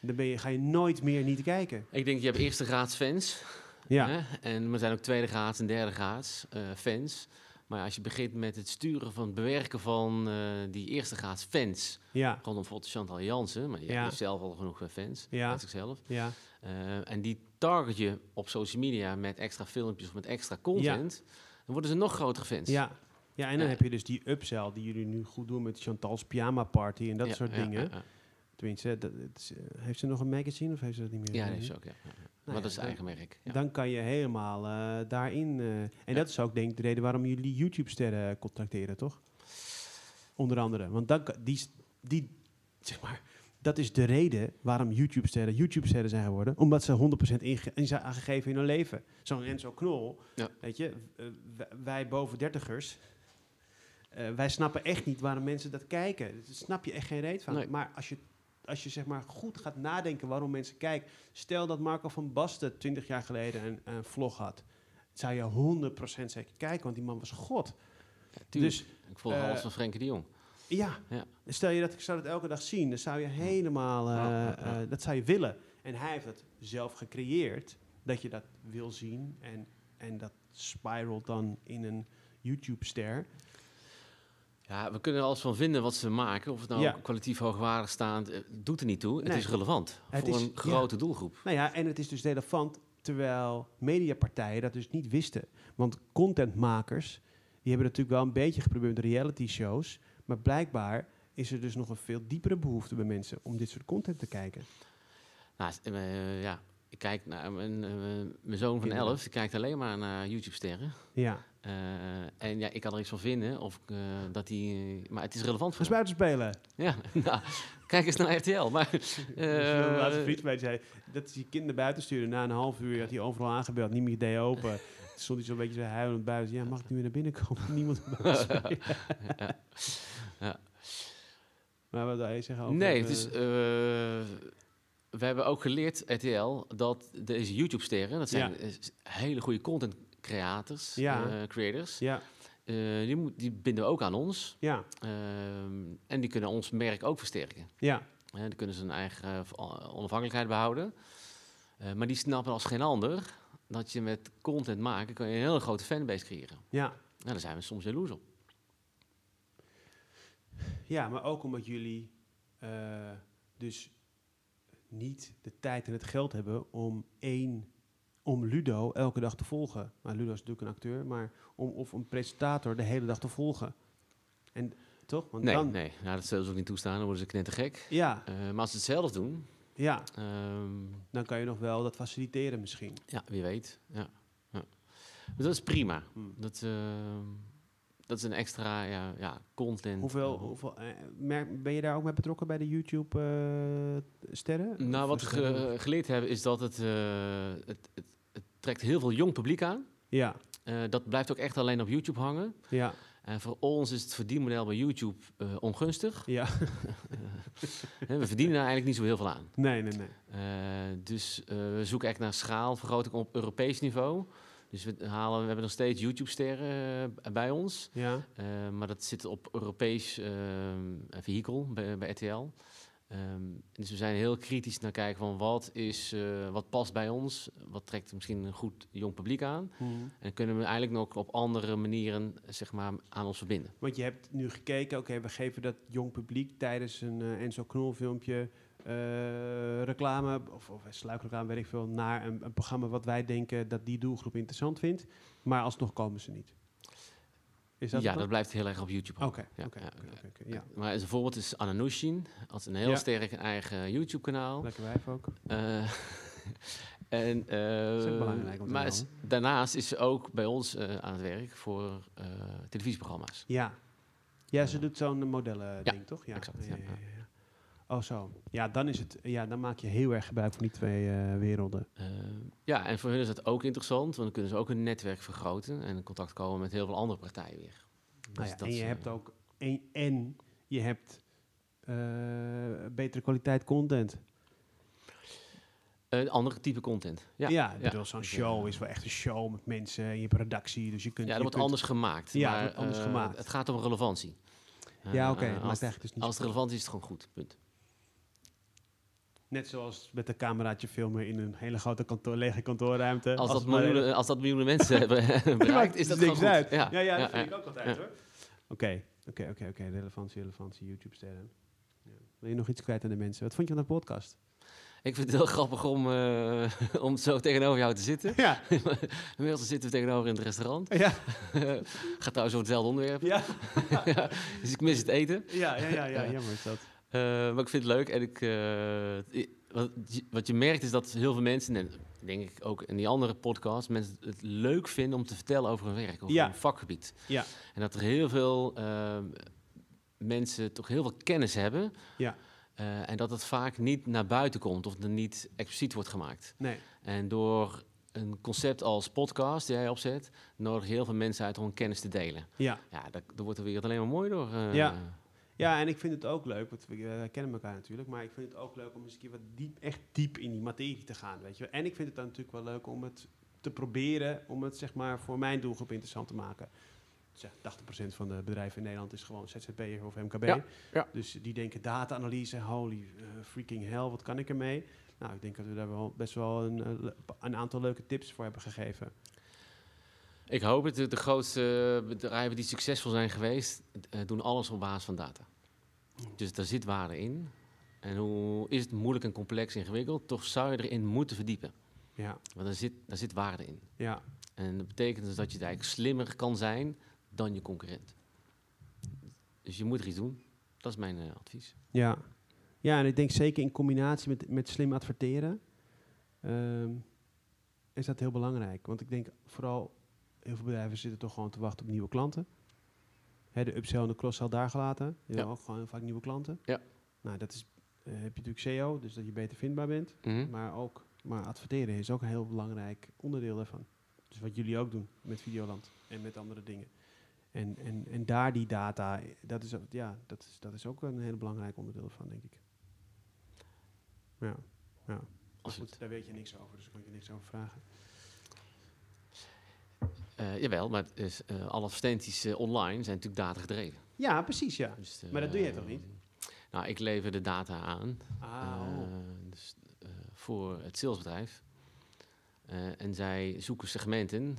Dan ben je, ga je nooit meer niet kijken. Ik denk, je hebt eerste graads fans. Ja. Hè? En er zijn ook tweede graads en derde graads fans. Maar als je begint met het sturen van het bewerken van die eerste graads fans, ja. rondom bijvoorbeeld Chantal Jansen, maar ja. heeft zelf al genoeg fans ja. uit zichzelf. Ja. en die target je op social media met extra filmpjes of met extra content, dan worden ze nog grotere fans. Ja, ja en dan heb je dus die upsell die jullie nu goed doen met Chantal's Pyjama Party en dat soort dingen. Tenminste, dat, dat, heeft ze nog een magazine of heeft ze dat niet meer? Ja, dat is ook, ja. Nou maar dat is eigen merk. Dan kan je helemaal uh, daarin... Uh, en dat is ook denk ik de reden waarom jullie YouTube-sterren contracteren, toch? Onder andere. Want dan, die, die, zeg maar, dat is de reden waarom YouTube-sterren YouTube-sterren zijn geworden. Omdat ze 100% in, zijn aangegeven in hun leven. Zo'n Enzo Knol, ja. weet je, uh, wij boven dertigers... wij snappen echt niet waarom mensen dat kijken. Daar snap je echt geen reet van. Maar als je als je zeg maar goed gaat nadenken waarom mensen kijken. Stel dat Marco van Basten 20 jaar geleden een, een vlog had. Zou je 100% zeker kijken, want die man was god. dus, ik volg uh, alles van Frenkie de Jong. Ja. ja. stel je dat ik zou het elke dag zien, dan zou je helemaal, uh, uh, dat zou je willen. En hij heeft het zelf gecreëerd, dat je dat wil zien. En, en dat spiralt dan in een YouTube-ster. Ja, we kunnen er alles van vinden wat ze maken. Of het nou kwalitatief hoogwaardig staat, eh, doet er niet toe. Het is relevant voor een grote doelgroep. Nou ja, en het is dus relevant terwijl mediapartijen dat dus niet wisten. Want contentmakers, die hebben natuurlijk wel een beetje geprobeerd met reality shows. Maar blijkbaar is er dus nog een veel diepere behoefte bij mensen om dit soort content te kijken. Nou, uh, ja, ik kijk naar mijn, uh, mijn zoon van 11, die kijkt alleen maar naar YouTube-sterren. Ja. Uh, en ja, ik kan er iets van vinden. Of, uh, dat die, maar het is relevant voor buiten spelen. Ja, [laughs] nou, kijk eens naar RTL. Maar, uh, laatste vriend mij zei dat hij kinderen buiten stuurde. Na een half uur had hij overal aangebeld, niet meer deed open. [laughs] stond hij zo'n beetje zo huilend buiten. Ja, mag ik nu weer naar binnen komen? [laughs] Niemand buiten ja. ja. Maar wat wil je zeggen over... Nee, het is we hebben ook geleerd, RTL, dat deze YouTube-sterren, dat zijn hele goede content creators, ja. Creators. Ja. Uh, die, moet, die binden we ook aan ons. Ja. Uh, en die kunnen ons merk ook versterken. Ja. Uh, die kunnen ze hun eigen onafhankelijkheid behouden. maar die snappen als geen ander dat je met content maken kan je een hele grote fanbase creëren. Ja. Nou, daar zijn we soms jaloers op. Ja, maar ook omdat jullie dus niet de tijd en het geld hebben om één om Ludo elke dag te volgen. Maar Ludo is natuurlijk een acteur, maar om of een presentator de hele dag te volgen. En toch? Want nee, dan, nee. Nou, dat zullen ze ook niet toestaan, dan worden ze knettergek. Ja. Uh, maar als ze het zelf doen... Ja. Um, dan kan je nog wel dat faciliteren misschien. Ja, wie weet. Ja. ja. dat is prima. Hmm. Dat, uh, dat is een extra ja, ja, content. Hoeveel, hoeveel uh, ben je daar ook mee betrokken bij de YouTube-sterren? nou, wat we geleerd hebben is dat het, het, het trekt heel veel jong publiek aan. Ja. Uh, dat blijft ook echt alleen op YouTube hangen. Ja. En voor ons is het verdienmodel bij YouTube ongunstig. Ja. [laughs] we verdienen daar eigenlijk niet zo heel veel aan. Nee, nee, nee. Dus we zoeken echt naar schaalvergroting op Europees niveau. Dus we, halen, we hebben nog steeds YouTube-sterren bij ons. Ja. maar dat zit op Europees vehikel bij, bij RTL. Um, dus we zijn heel kritisch naar kijken van wat, is, uh, wat past bij ons, wat trekt misschien een goed jong publiek aan. Mm. En kunnen we eigenlijk nog op andere manieren zeg maar, aan ons verbinden. Want je hebt nu gekeken, oké, we geven dat jong publiek tijdens een uh, Enzo Knol filmpje uh, reclame, of, of sluikreclame, weet ik veel, naar een, een programma wat wij denken dat die doelgroep interessant vindt. Maar alsnog komen ze niet ja, dat blijft heel erg op YouTube. Oké, ja, ja, Maar als een voorbeeld is Ananushin. Als een heel sterk eigen YouTube-kanaal. Lekker wijf ook. Uh, [laughs] en, uh, dat is belangrijk om te Maar daarnaast is ze ook bij ons uh, aan het werk voor televisieprogramma's. Ja. Ja, ze doet zo'n modellen ding, toch? Ja, exact. Ja, Oh, zo. Ja, dan, is het, ja, dan maak je heel erg gebruik van die twee uh, werelden. Uh, ja, en voor hun is het ook interessant, want dan kunnen ze ook een netwerk vergroten en in contact komen met heel veel andere partijen weer. Dus nou ja, en je hebt ook een, en je hebt betere kwaliteit content. Een andere type content. Ja, ja, ja. zo'n show is wel echt een show met mensen. Je hebt redactie, dus je kunt. Ja, dat wordt anders gemaakt. Ja, maar, wordt anders gemaakt. Het gaat om relevantie. Ja, oké. Okay, als, dus niet als het relevant is, is het gewoon goed. Punt. Net zoals met een cameraatje filmen in een hele grote kantoor, lege kantoorruimte. Als, dat, miljoenen, als dat miljoenen mensen [laughs] hebben bereikt, is dat niks uit. Ja, ja, ja, dat vind ik ook altijd hoor. Oké, oké, oké, oké. Relevantie, relevantie, YouTube-sterren. Wil je nog iets kwijt aan de mensen? Wat vond je van de podcast? Ik vind het heel grappig om, uh, [laughs] om zo tegenover jou te zitten. Ja. [laughs] Inmiddels zitten we tegenover in het restaurant. Ja. Gaat trouwens over hetzelfde onderwerp. Ja. ja. Dus ik mis het eten. Ja, ja, ja, ja jammer is dat. Uh, maar ik vind het leuk. En ik, uh, wat, wat, je merkt is dat heel veel mensen, en denk ik ook in die andere podcasts, mensen het leuk vinden om te vertellen over hun werk, over ja. hun vakgebied. Ja. En dat er heel veel mensen toch heel veel kennis hebben. Ja. Uh, en dat het vaak niet naar buiten komt of er niet expliciet wordt gemaakt. Nee. En door een concept als podcast die jij opzet, nodig heel veel mensen uit om kennis te delen. Ja. Ja, daar, wordt de wereld alleen maar mooi door. Ja. Ja, en ik vind het ook leuk, want we uh, kennen elkaar natuurlijk, maar ik vind het ook leuk om eens een keer wat diep, echt diep in die materie te gaan, weet je. En ik vind het dan natuurlijk wel leuk om het te proberen, om het zeg maar voor mijn doelgroep interessant te maken zeg, 80% van de bedrijven in Nederland is gewoon ZZP'er of MKB. Ja, Dus die denken data-analyse, holy uh, freaking hell, wat kan ik ermee? Nou, ik denk dat we daar wel best wel een, eh, een aantal leuke tips voor hebben gegeven. Ik hoop het. De grootste bedrijven die succesvol zijn geweest, uh, doen alles op basis van data. Dus daar zit waarde in. En hoe is het moeilijk en complex ingewikkeld, toch zou je erin moeten verdiepen. Ja. Want daar zit, daar zit waarde in. Ja. En dat betekent dus dat je eigenlijk slimmer kan zijn dan je concurrent. Dus je moet er iets doen. Dat is mijn uh, advies. Ja. ja, en ik denk zeker in combinatie met, met slim adverteren um, is dat heel belangrijk. Want ik denk vooral, heel veel bedrijven zitten toch gewoon te wachten op nieuwe klanten. Hè, de upsell en de cross-sell daar gelaten. Je ja. ook gewoon heel vaak nieuwe klanten. Ja. Nou, dat is, uh, heb je natuurlijk SEO, dus dat je beter vindbaar bent. Mm Maar ook, maar adverteren is ook een heel belangrijk onderdeel daarvan. Dus wat jullie ook doen met Videoland en met andere dingen. En, en, en daar die data, dat is, ja, dat, is, dat is ook een heel belangrijk onderdeel van, denk ik. Ja, ja. Als goed, daar weet je niks over, dus daar kan je niks over vragen. Uh, jawel, maar is, uh, alle advertenties uh, online zijn natuurlijk data gedreven. Ja, precies, ja. Dus, maar dat doe jij toch niet? Nou, ik lever de data aan. Ah, oh. dus, voor het salesbedrijf. en zij zoeken segmenten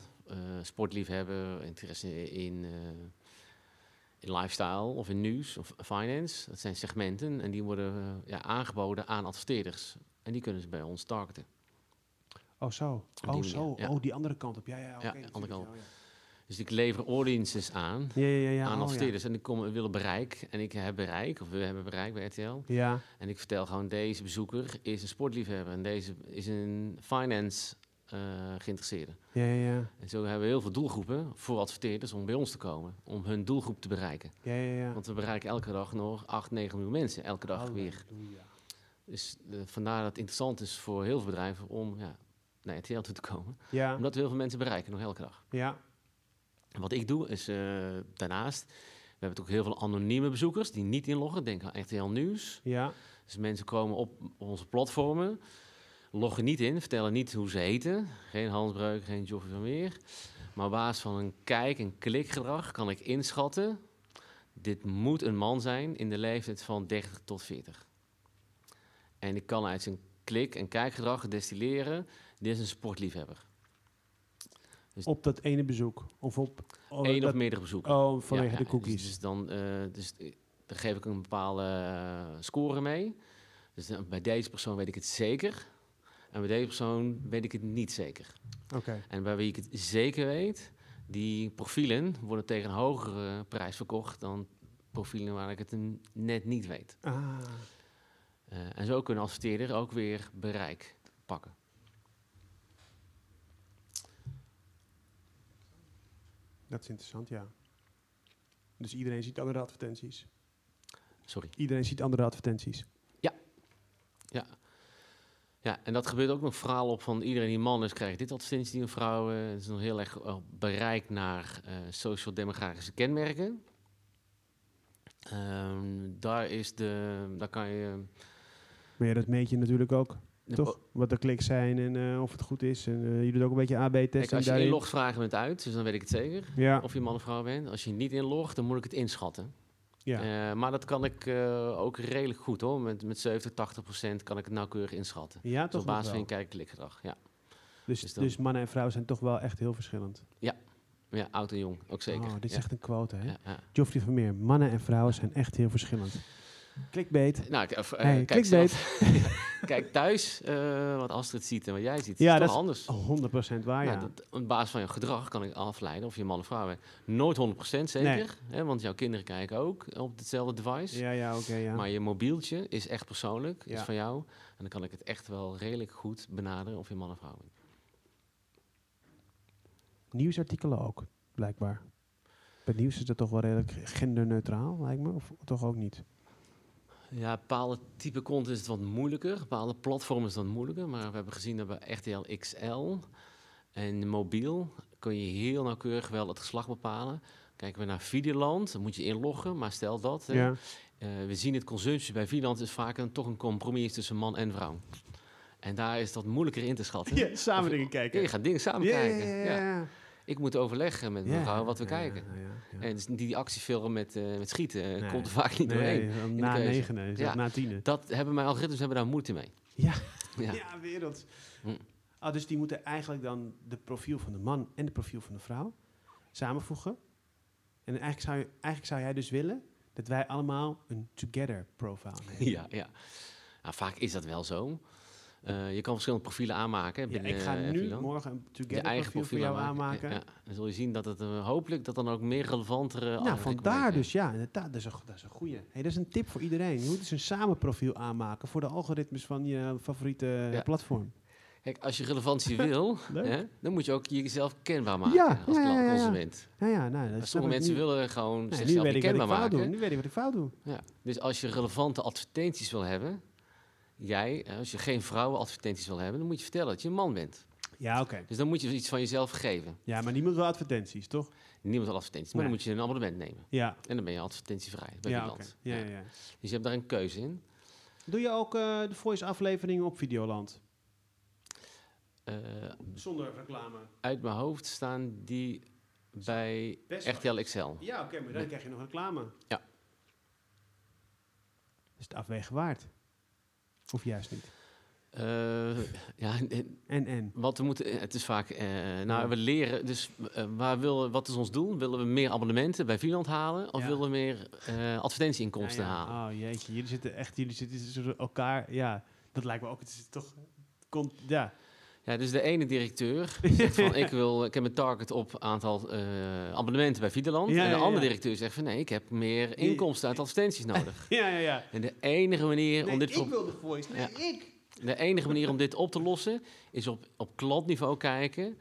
sportliefhebber, interesse in, in lifestyle of in nieuws of finance. Dat zijn segmenten en die worden ja, aangeboden aan adverteerders. En die kunnen ze bij ons targeten. Oh zo, oh zo, ja. oh die andere kant op. Ja, ja, okay, ja andere kant. Ja. Dus ik lever audiences aan, ja, ja, ja, aan oh, adverteerders. En ik kom, willen bereik. En ik heb bereik, of we hebben bereik bij RTL. Ja. En ik vertel gewoon, deze bezoeker is een sportliefhebber. En deze is een finance uh, geïnteresseerden. Ja, ja, ja. En zo hebben we heel veel doelgroepen voor adverteerders om bij ons te komen, om hun doelgroep te bereiken. Ja, ja, ja. Want we bereiken elke dag nog 8, 9 miljoen mensen, elke dag weer. Dus uh, vandaar dat het interessant is voor heel veel bedrijven om ja, naar RTL toe te komen. Ja. Omdat we heel veel mensen bereiken, nog elke dag. Ja. En wat ik doe is uh, daarnaast, we hebben ook heel veel anonieme bezoekers die niet inloggen. Denk aan RTL Nieuws. Ja. Dus mensen komen op onze platformen loggen niet in, vertellen niet hoe ze heten. Geen Hansbreuk, geen Joffrey van Meer. Maar op basis van een kijk- en klikgedrag kan ik inschatten... dit moet een man zijn in de leeftijd van 30 tot 40. En ik kan uit zijn klik- en kijkgedrag destilleren... dit is een sportliefhebber. Dus op dat ene bezoek? Of op... Oh, Eén of meerdere bezoeken. Oh, vanwege de dus- cookies. Dus, dan, uh, dus, dan geef ik een bepaalde uh, score mee. Dus bij deze persoon weet ik het zeker. En bij deze persoon weet ik het niet zeker. Oké. En bij wie ik het zeker weet, die profielen worden tegen een hogere prijs verkocht dan profielen waar ik het net niet weet. Ah. En zo kunnen adverteerders ook weer bereik pakken. Dat is interessant, ja. Dus iedereen ziet andere advertenties. Sorry. Iedereen ziet andere advertenties. Ja. Ja. Ja, en dat gebeurt ook nog verhaal op van iedereen die man is, krijgt dit advertentie die een vrouw. Uh, het is nog heel erg uh, bereik naar uh, social-demografische kenmerken. Um, daar is de, daar kan je... Maar ja, dat meet je natuurlijk ook. Toch? Wat de kliks zijn en uh, of het goed is. En uh, je doet ook een beetje AB-testen. Als je inlogt, vragen we het uit. Dus dan weet ik het zeker. Ja. Of je man of vrouw bent. Als je niet inlogt, dan moet ik het inschatten. Ja. maar dat kan ik ook redelijk goed hoor. Met, met 70, 80 procent kan ik het nauwkeurig inschatten. Ja, toch Op basis van je kijk-klikgedrag, ja. Dus, dus, dus mannen en vrouwen zijn toch wel echt heel verschillend? Ja, ja, oud en jong, ook zeker. Oh, dit is echt een quote, hè? Ja, ja. Geoffrey Vermeer, mannen en vrouwen zijn echt heel verschillend. Klikbeet. Nou, uh, hey, kijk, zelf, [laughs] kijk thuis uh, wat Astrid ziet en wat jij ziet. Ja, is dat is anders. 100% waar, ja. Dat, op basis van je gedrag kan ik afleiden of je man of vrouw bent. Nooit 100% zeker, nee. hè, want jouw kinderen kijken ook op hetzelfde device. Ja, ja, oké, ja. Maar je mobieltje is echt persoonlijk, is van jou. En dan kan ik het echt wel redelijk goed benaderen of je man of vrouw bent. Nieuwsartikelen ook, blijkbaar. Bij nieuws is dat toch wel redelijk genderneutraal, lijkt me, of toch ook niet? Ja, bepaalde type content is het wat moeilijker. Bepaalde platformen is het wat moeilijker. Maar we hebben gezien dat bij RTL XL en mobiel kun je heel nauwkeurig wel het geslacht bepalen. Kijken we naar Videoland, dan moet je inloggen. Maar stel dat, ja. uh, we zien het consumptie bij Videoland is vaak een, toch een compromis tussen man en vrouw. En daar is dat moeilijker in te schatten. Ja, samen dingen kijken. je gaat dingen samen kijken. Ja, ik moet overleggen met mevrouw wat we kijken. En dus die actiefilm met, uh, met schieten eh, komt er vaak niet doorheen. Na negen, ja. na tien. Dat hebben mijn algoritmes hebben daar moeite mee. Ja, [laughs] ja. ja wereld. Hm. Ah, dus die moeten eigenlijk dan de profiel van de man en de profiel van de vrouw samenvoegen. En eigenlijk zou, je, eigenlijk zou jij dus willen dat wij allemaal een together profile [laughs] hebben. Ja, ja. Nou, vaak is dat wel zo. Uh, je kan verschillende profielen aanmaken. Binnen, ja, ik ga nu morgen een together eigen profiel, voor jou aanmaken. Ja, dan zul je zien dat het uh, hopelijk dat dan ook meer relevantere. Nou, vandaar dus ja, inderdaad, dat is een, dat is een goede. Hey, dat is een tip voor iedereen. Je moet dus een samen profiel aanmaken voor de algoritmes van je favoriete platform. Kijk, als je relevantie wil, [laughs] hè, dan moet je ook jezelf kenbaar maken ja, als ja, consument. Ja, ja, nou, dat sommige mensen willen gewoon zichzelf kenbaar maken. Nu weet ik wat ik fout doe. Ja, dus als je relevante advertenties wil hebben, jij, als je geen vrouwenadvertenties wil hebben, dan moet je vertellen dat je een man bent. Ja, oké. Dus dan moet je iets van jezelf geven. Ja, maar niemand wil advertenties, toch? Niemand wil advertenties, maar dan moet je een abonnement nemen. Ja. En dan ben je advertentievrij bij ja, okay. ja, ja, ja, Dus je hebt daar een keuze in. Doe je ook uh, de voice afleveringen op Videoland? Uh, Zonder reclame. Uit mijn hoofd staan die bij RTL XL. Ja, oké, maar dan krijg je nog reclame. Ja. Is het afwegen waard? Of juist niet? Uh, ja, en, en? Wat we moeten, het is vaak, uh, nou, we leren, dus uh, waar willen, wat is ons doel? Willen we meer abonnementen bij Videoland halen of willen we meer advertentieinkomsten ja, ja. halen? Oh jeetje, jullie zitten echt, jullie zitten elkaar, ja, dat lijkt me ook, het is toch, komt, ja. Ja, dus de ene directeur [laughs] zegt van ik, wil, ik heb een target op aantal abonnementen bij Videoland. en de andere directeur zegt van nee, ik heb meer inkomsten uit advertenties nodig. [laughs] ja, ja, ja. En de enige manier om dit... ik wil de voice, nee, ik. De enige manier om dit op te lossen is op, op klantniveau kijken.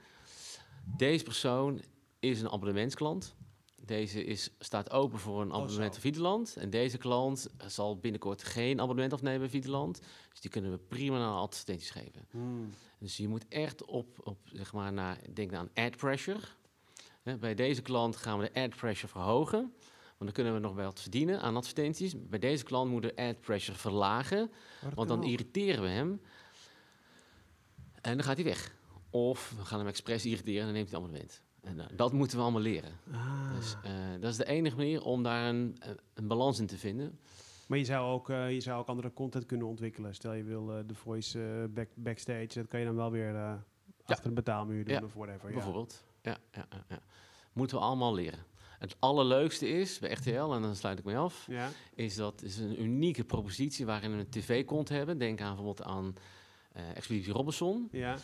Deze persoon is een abonnementsklant. Deze is, staat open voor een oh, abonnement oh, op Videoland. En deze klant zal binnenkort geen abonnement afnemen bij Videoland. Dus die kunnen we prima naar advertenties geven. Hmm. Dus je moet echt op, op zeg maar, naar, denk aan ad pressure. bij deze klant gaan we de ad pressure verhogen. Want dan kunnen we nog wel wat verdienen aan advertenties. Bij deze klant moeten we ad pressure verlagen. Want dan irriteren we hem. En dan gaat hij weg. Of we gaan hem expres irriteren en dan neemt hij het abonnement. En uh, dat moeten we allemaal leren. Ah. Dus uh, dat is de enige manier om daar een, een balans in te vinden. Maar je zou, ook, uh, je zou ook andere content kunnen ontwikkelen. Stel je wil de voice back, backstage, dat kan je dan wel weer achter een betaalmuur doen ja. of whatever. Bijvoorbeeld. Ja. Ja, ja, ja, Moeten we allemaal leren. Het allerleukste is bij RTL, en dan sluit ik me af, ja. is dat is een unieke propositie waarin we een tv-kont hebben. Denk aan bijvoorbeeld aan Expeditie Robinson. Ja.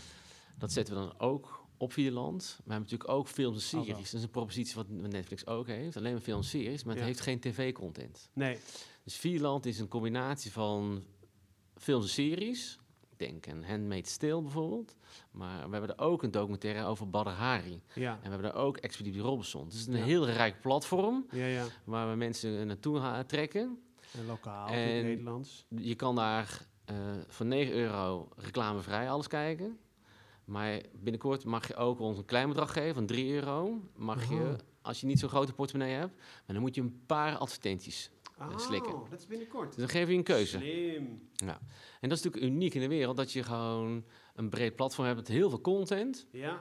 Dat zetten we dan ook op Videoland. We hebben natuurlijk ook films en series. Dat is een propositie wat Netflix ook heeft. Alleen maar films en series, maar het heeft geen tv-content. Nee. Dus Videoland is een combinatie van films en series. Denk aan Handmaid's Tale bijvoorbeeld. Maar we hebben er ook een documentaire over Badr Hari. Ja. En we hebben er ook Expeditie Robinson. Dus het is een heel rijk platform ja, ja. waar we mensen naartoe trekken. En lokaal, en in Nederlands. Je kan daar uh, voor 9 euro reclamevrij alles kijken. Maar binnenkort mag je ook ons een klein bedrag geven van 3 euro. Mag je, oh. als je niet zo'n grote portemonnee hebt, maar dan moet je een paar advertenties oh, slikken. dat is binnenkort. Dus dan geef je een keuze. Slim. Ja. En dat is natuurlijk uniek in de wereld, dat je gewoon een breed platform hebt met heel veel content. Ja.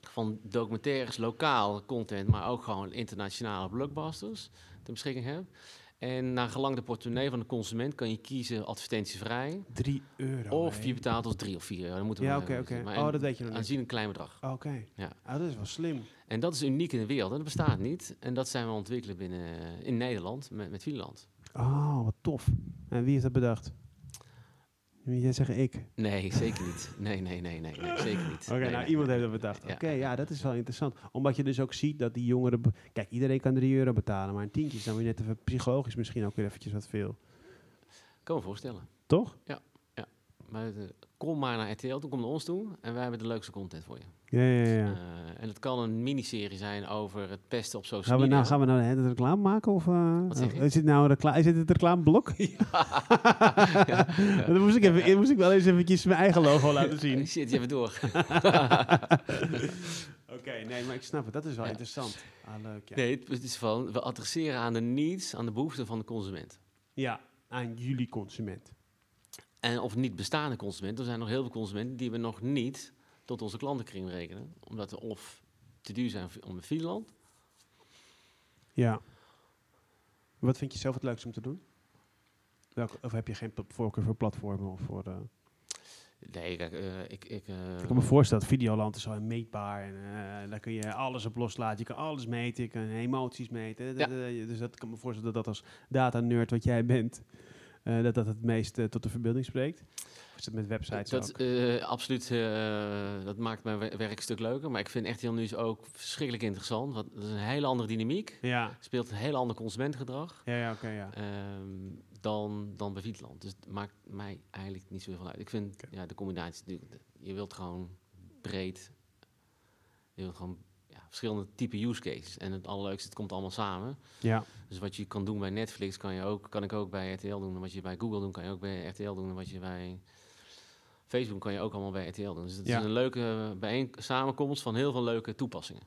Van documentaires, lokaal content, maar ook gewoon internationale blockbusters ter beschikking hebt. En naar gelang de portemonnee van de consument kan je kiezen advertentievrij. 3 euro. Of je betaalt als 3 of 4 euro. Dan moeten we ja, oké, oké. Oh, dat weet je nog niet. Aanzien een klein bedrag. Oké. Ja. Oh, dat is wel slim. En dat is uniek in de wereld. En dat bestaat niet. En dat zijn we ontwikkelen binnen in Nederland met, met Finland. Oh, wat tof. En wie heeft dat bedacht? Jij zeggen ik? Nee, zeker niet. Nee, nee, nee, nee, nee zeker niet. Oké, nou iemand heeft dat bedacht. Oké, ja, dat is wel interessant. Omdat je dus ook ziet dat die jongeren... Kijk, iedereen kan 3 euro betalen, maar een tientje is dan weer net even psychologisch misschien ook weer eventjes wat veel. Kan me voorstellen. Toch? Ja, ja. Maar uh, kom maar naar RTL, toen kom naar ons toe en wij hebben de leukste content voor je. Ja, ja, ja. Uh, en het kan een miniserie zijn over het pesten op social gaan we media. Nou, gaan we nou de reclame maken? Of, uh, je? Is het nou reclame, is het reclameblok? [laughs] Ja. [laughs] Dan moest ik, even, moest ik wel eens eventjes mijn eigen logo laten zien. [laughs] Shit, je hebt door. Oké, nee, maar ik snap het. Dat is wel interessant. Ah, leuk, ja. Nee, het is van, we adresseren aan de needs, aan de behoeften van de consument. Ja, aan jullie consument. En of niet bestaande consument. Er zijn nog heel veel consumenten die we nog niet tot onze klantenkring rekenen. Omdat we of te duur zijn om in Finland. Ja. Wat vind je zelf het leukste om te doen? Welke, of heb je geen voorkeur voor platformen of voor... Uh... Nee, kijk, uh, ik... Ik, uh, ik kan me voorstellen dat Videoland is zo meetbaar. En uh, daar kun je alles op loslaten. Je kan alles meten. Je kan emoties meten. Ja. Dus dat kan me voorstellen dat dat als data-nerd wat jij bent... dat dat het meest tot de verbeelding spreekt. Is het met websites dat, uh, absoluut, dat maakt mijn werk een stuk leuker. Maar ik vind echt heel nieuws ook verschrikkelijk interessant. Want dat is een hele andere dynamiek. Ja. Speelt een heel ander consumentengedrag. Ja, ja, oké, ja. Um, dan, dan bij Vietland. Dus het maakt mij eigenlijk niet zo veel uit. Ik vind ja, de combinatie, je wilt gewoon breed, je wilt gewoon verschillende type use cases. En het allerleukste, het komt allemaal samen. Ja. Dus wat je kan doen bij Netflix, kan, je ook, kan ik ook bij RTL doen. En wat je bij Google doen, kan je ook bij RTL doen. En wat je bij Facebook kan je ook allemaal bij RTL doen. Dus het is een leuke bijeen samenkomst van heel veel leuke toepassingen.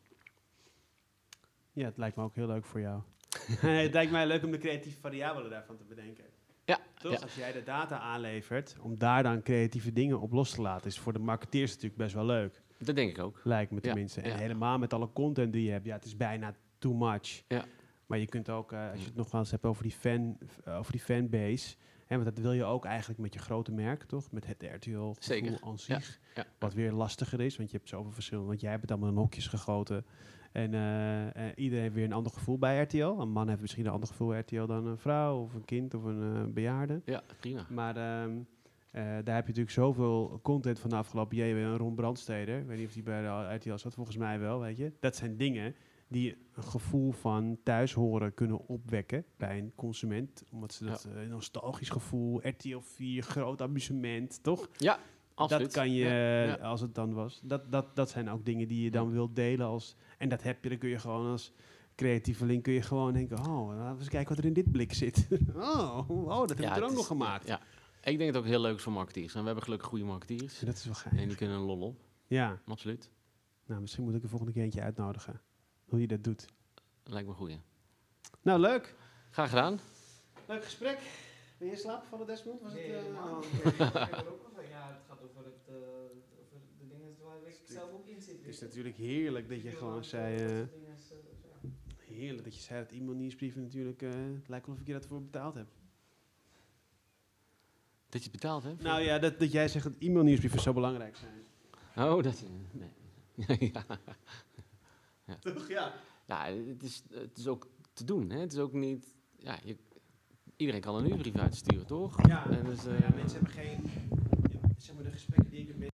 Ja, het lijkt me ook heel leuk voor jou. [laughs] het lijkt mij leuk om de creatieve variabelen daarvan te bedenken. Ja, Toch? Als jij de data aanlevert, om daar dan creatieve dingen op los te laten, is voor de marketeers natuurlijk best wel leuk. Dat denk ik ook. Lijkt me tenminste. En helemaal met alle content die je hebt, ja, het is bijna too much. Ja. Maar je kunt ook, uh, als je het nog wel eens hebt over die, fan, uh, over die fanbase, hè, want dat wil je ook eigenlijk met je grote merk, toch? Met het RTL Zeker. aan zich. Ja. Wat weer lastiger is, want je hebt zoveel verschillende, want jij hebt het allemaal in hokjes gegoten. En uh, iedereen heeft weer een ander gevoel bij RTL. Een man heeft misschien een ander gevoel bij RTL dan een vrouw of een kind of een bejaarde. Ja, prima. Maar um, uh, daar heb je natuurlijk zoveel content van de afgelopen jaren. Een Ron Brandsteder, ik weet niet of die bij de RTL zat, volgens mij wel, weet je. Dat zijn dingen die een gevoel van thuishoren kunnen opwekken bij een consument. Omdat ze dat ja. uh, nostalgisch gevoel, RTL 4, groot amusement, toch? Ja, absoluut. Dat kan je, ja, ja. als het dan was. Dat, dat, dat zijn ook dingen die je dan wilt delen als... En dat heb je, dan kun je gewoon als creatieveling kun je gewoon denken... Oh, laten we eens kijken wat er in dit blik zit. [laughs] oh, oh, dat heb ik er ook nog gemaakt. Ik denk dat het ook heel leuk is voor marketeers. En we hebben gelukkig goede marketeers. dat is wel gaaf. En die kunnen een lol op. Ja. Absoluut. Nou, misschien moet ik er volgende keer eentje uitnodigen. Hoe je dat doet. Lijkt me goed, Nou, leuk. Graag gedaan. Leuk gesprek. Ben je in slaap van Desmond? Was nee, het, uh, oh, okay. ja, het gaat over, het, uh, over de dingen waar ik zelf ook in zit. Het is natuurlijk heerlijk dat je gewoon zei... Uh, heerlijk dat je zei dat e-mail-nieuwsbrieven natuurlijk... het lijkt wel of ik je dat voor betaald heb. Dat je betaald hebt? Nou ja, dat, dat jij zegt dat e-mailnieuwsbrieven zo belangrijk zijn. Oh, dat... Nee. [laughs] ja. ja. Toch, ja. Ja, het is, het is ook te doen. Hè? Het is ook niet... Ja, je, iedereen kan een nieuwsbrief uitsturen, toch? Ja, en dus, uh, ja mensen hebben geen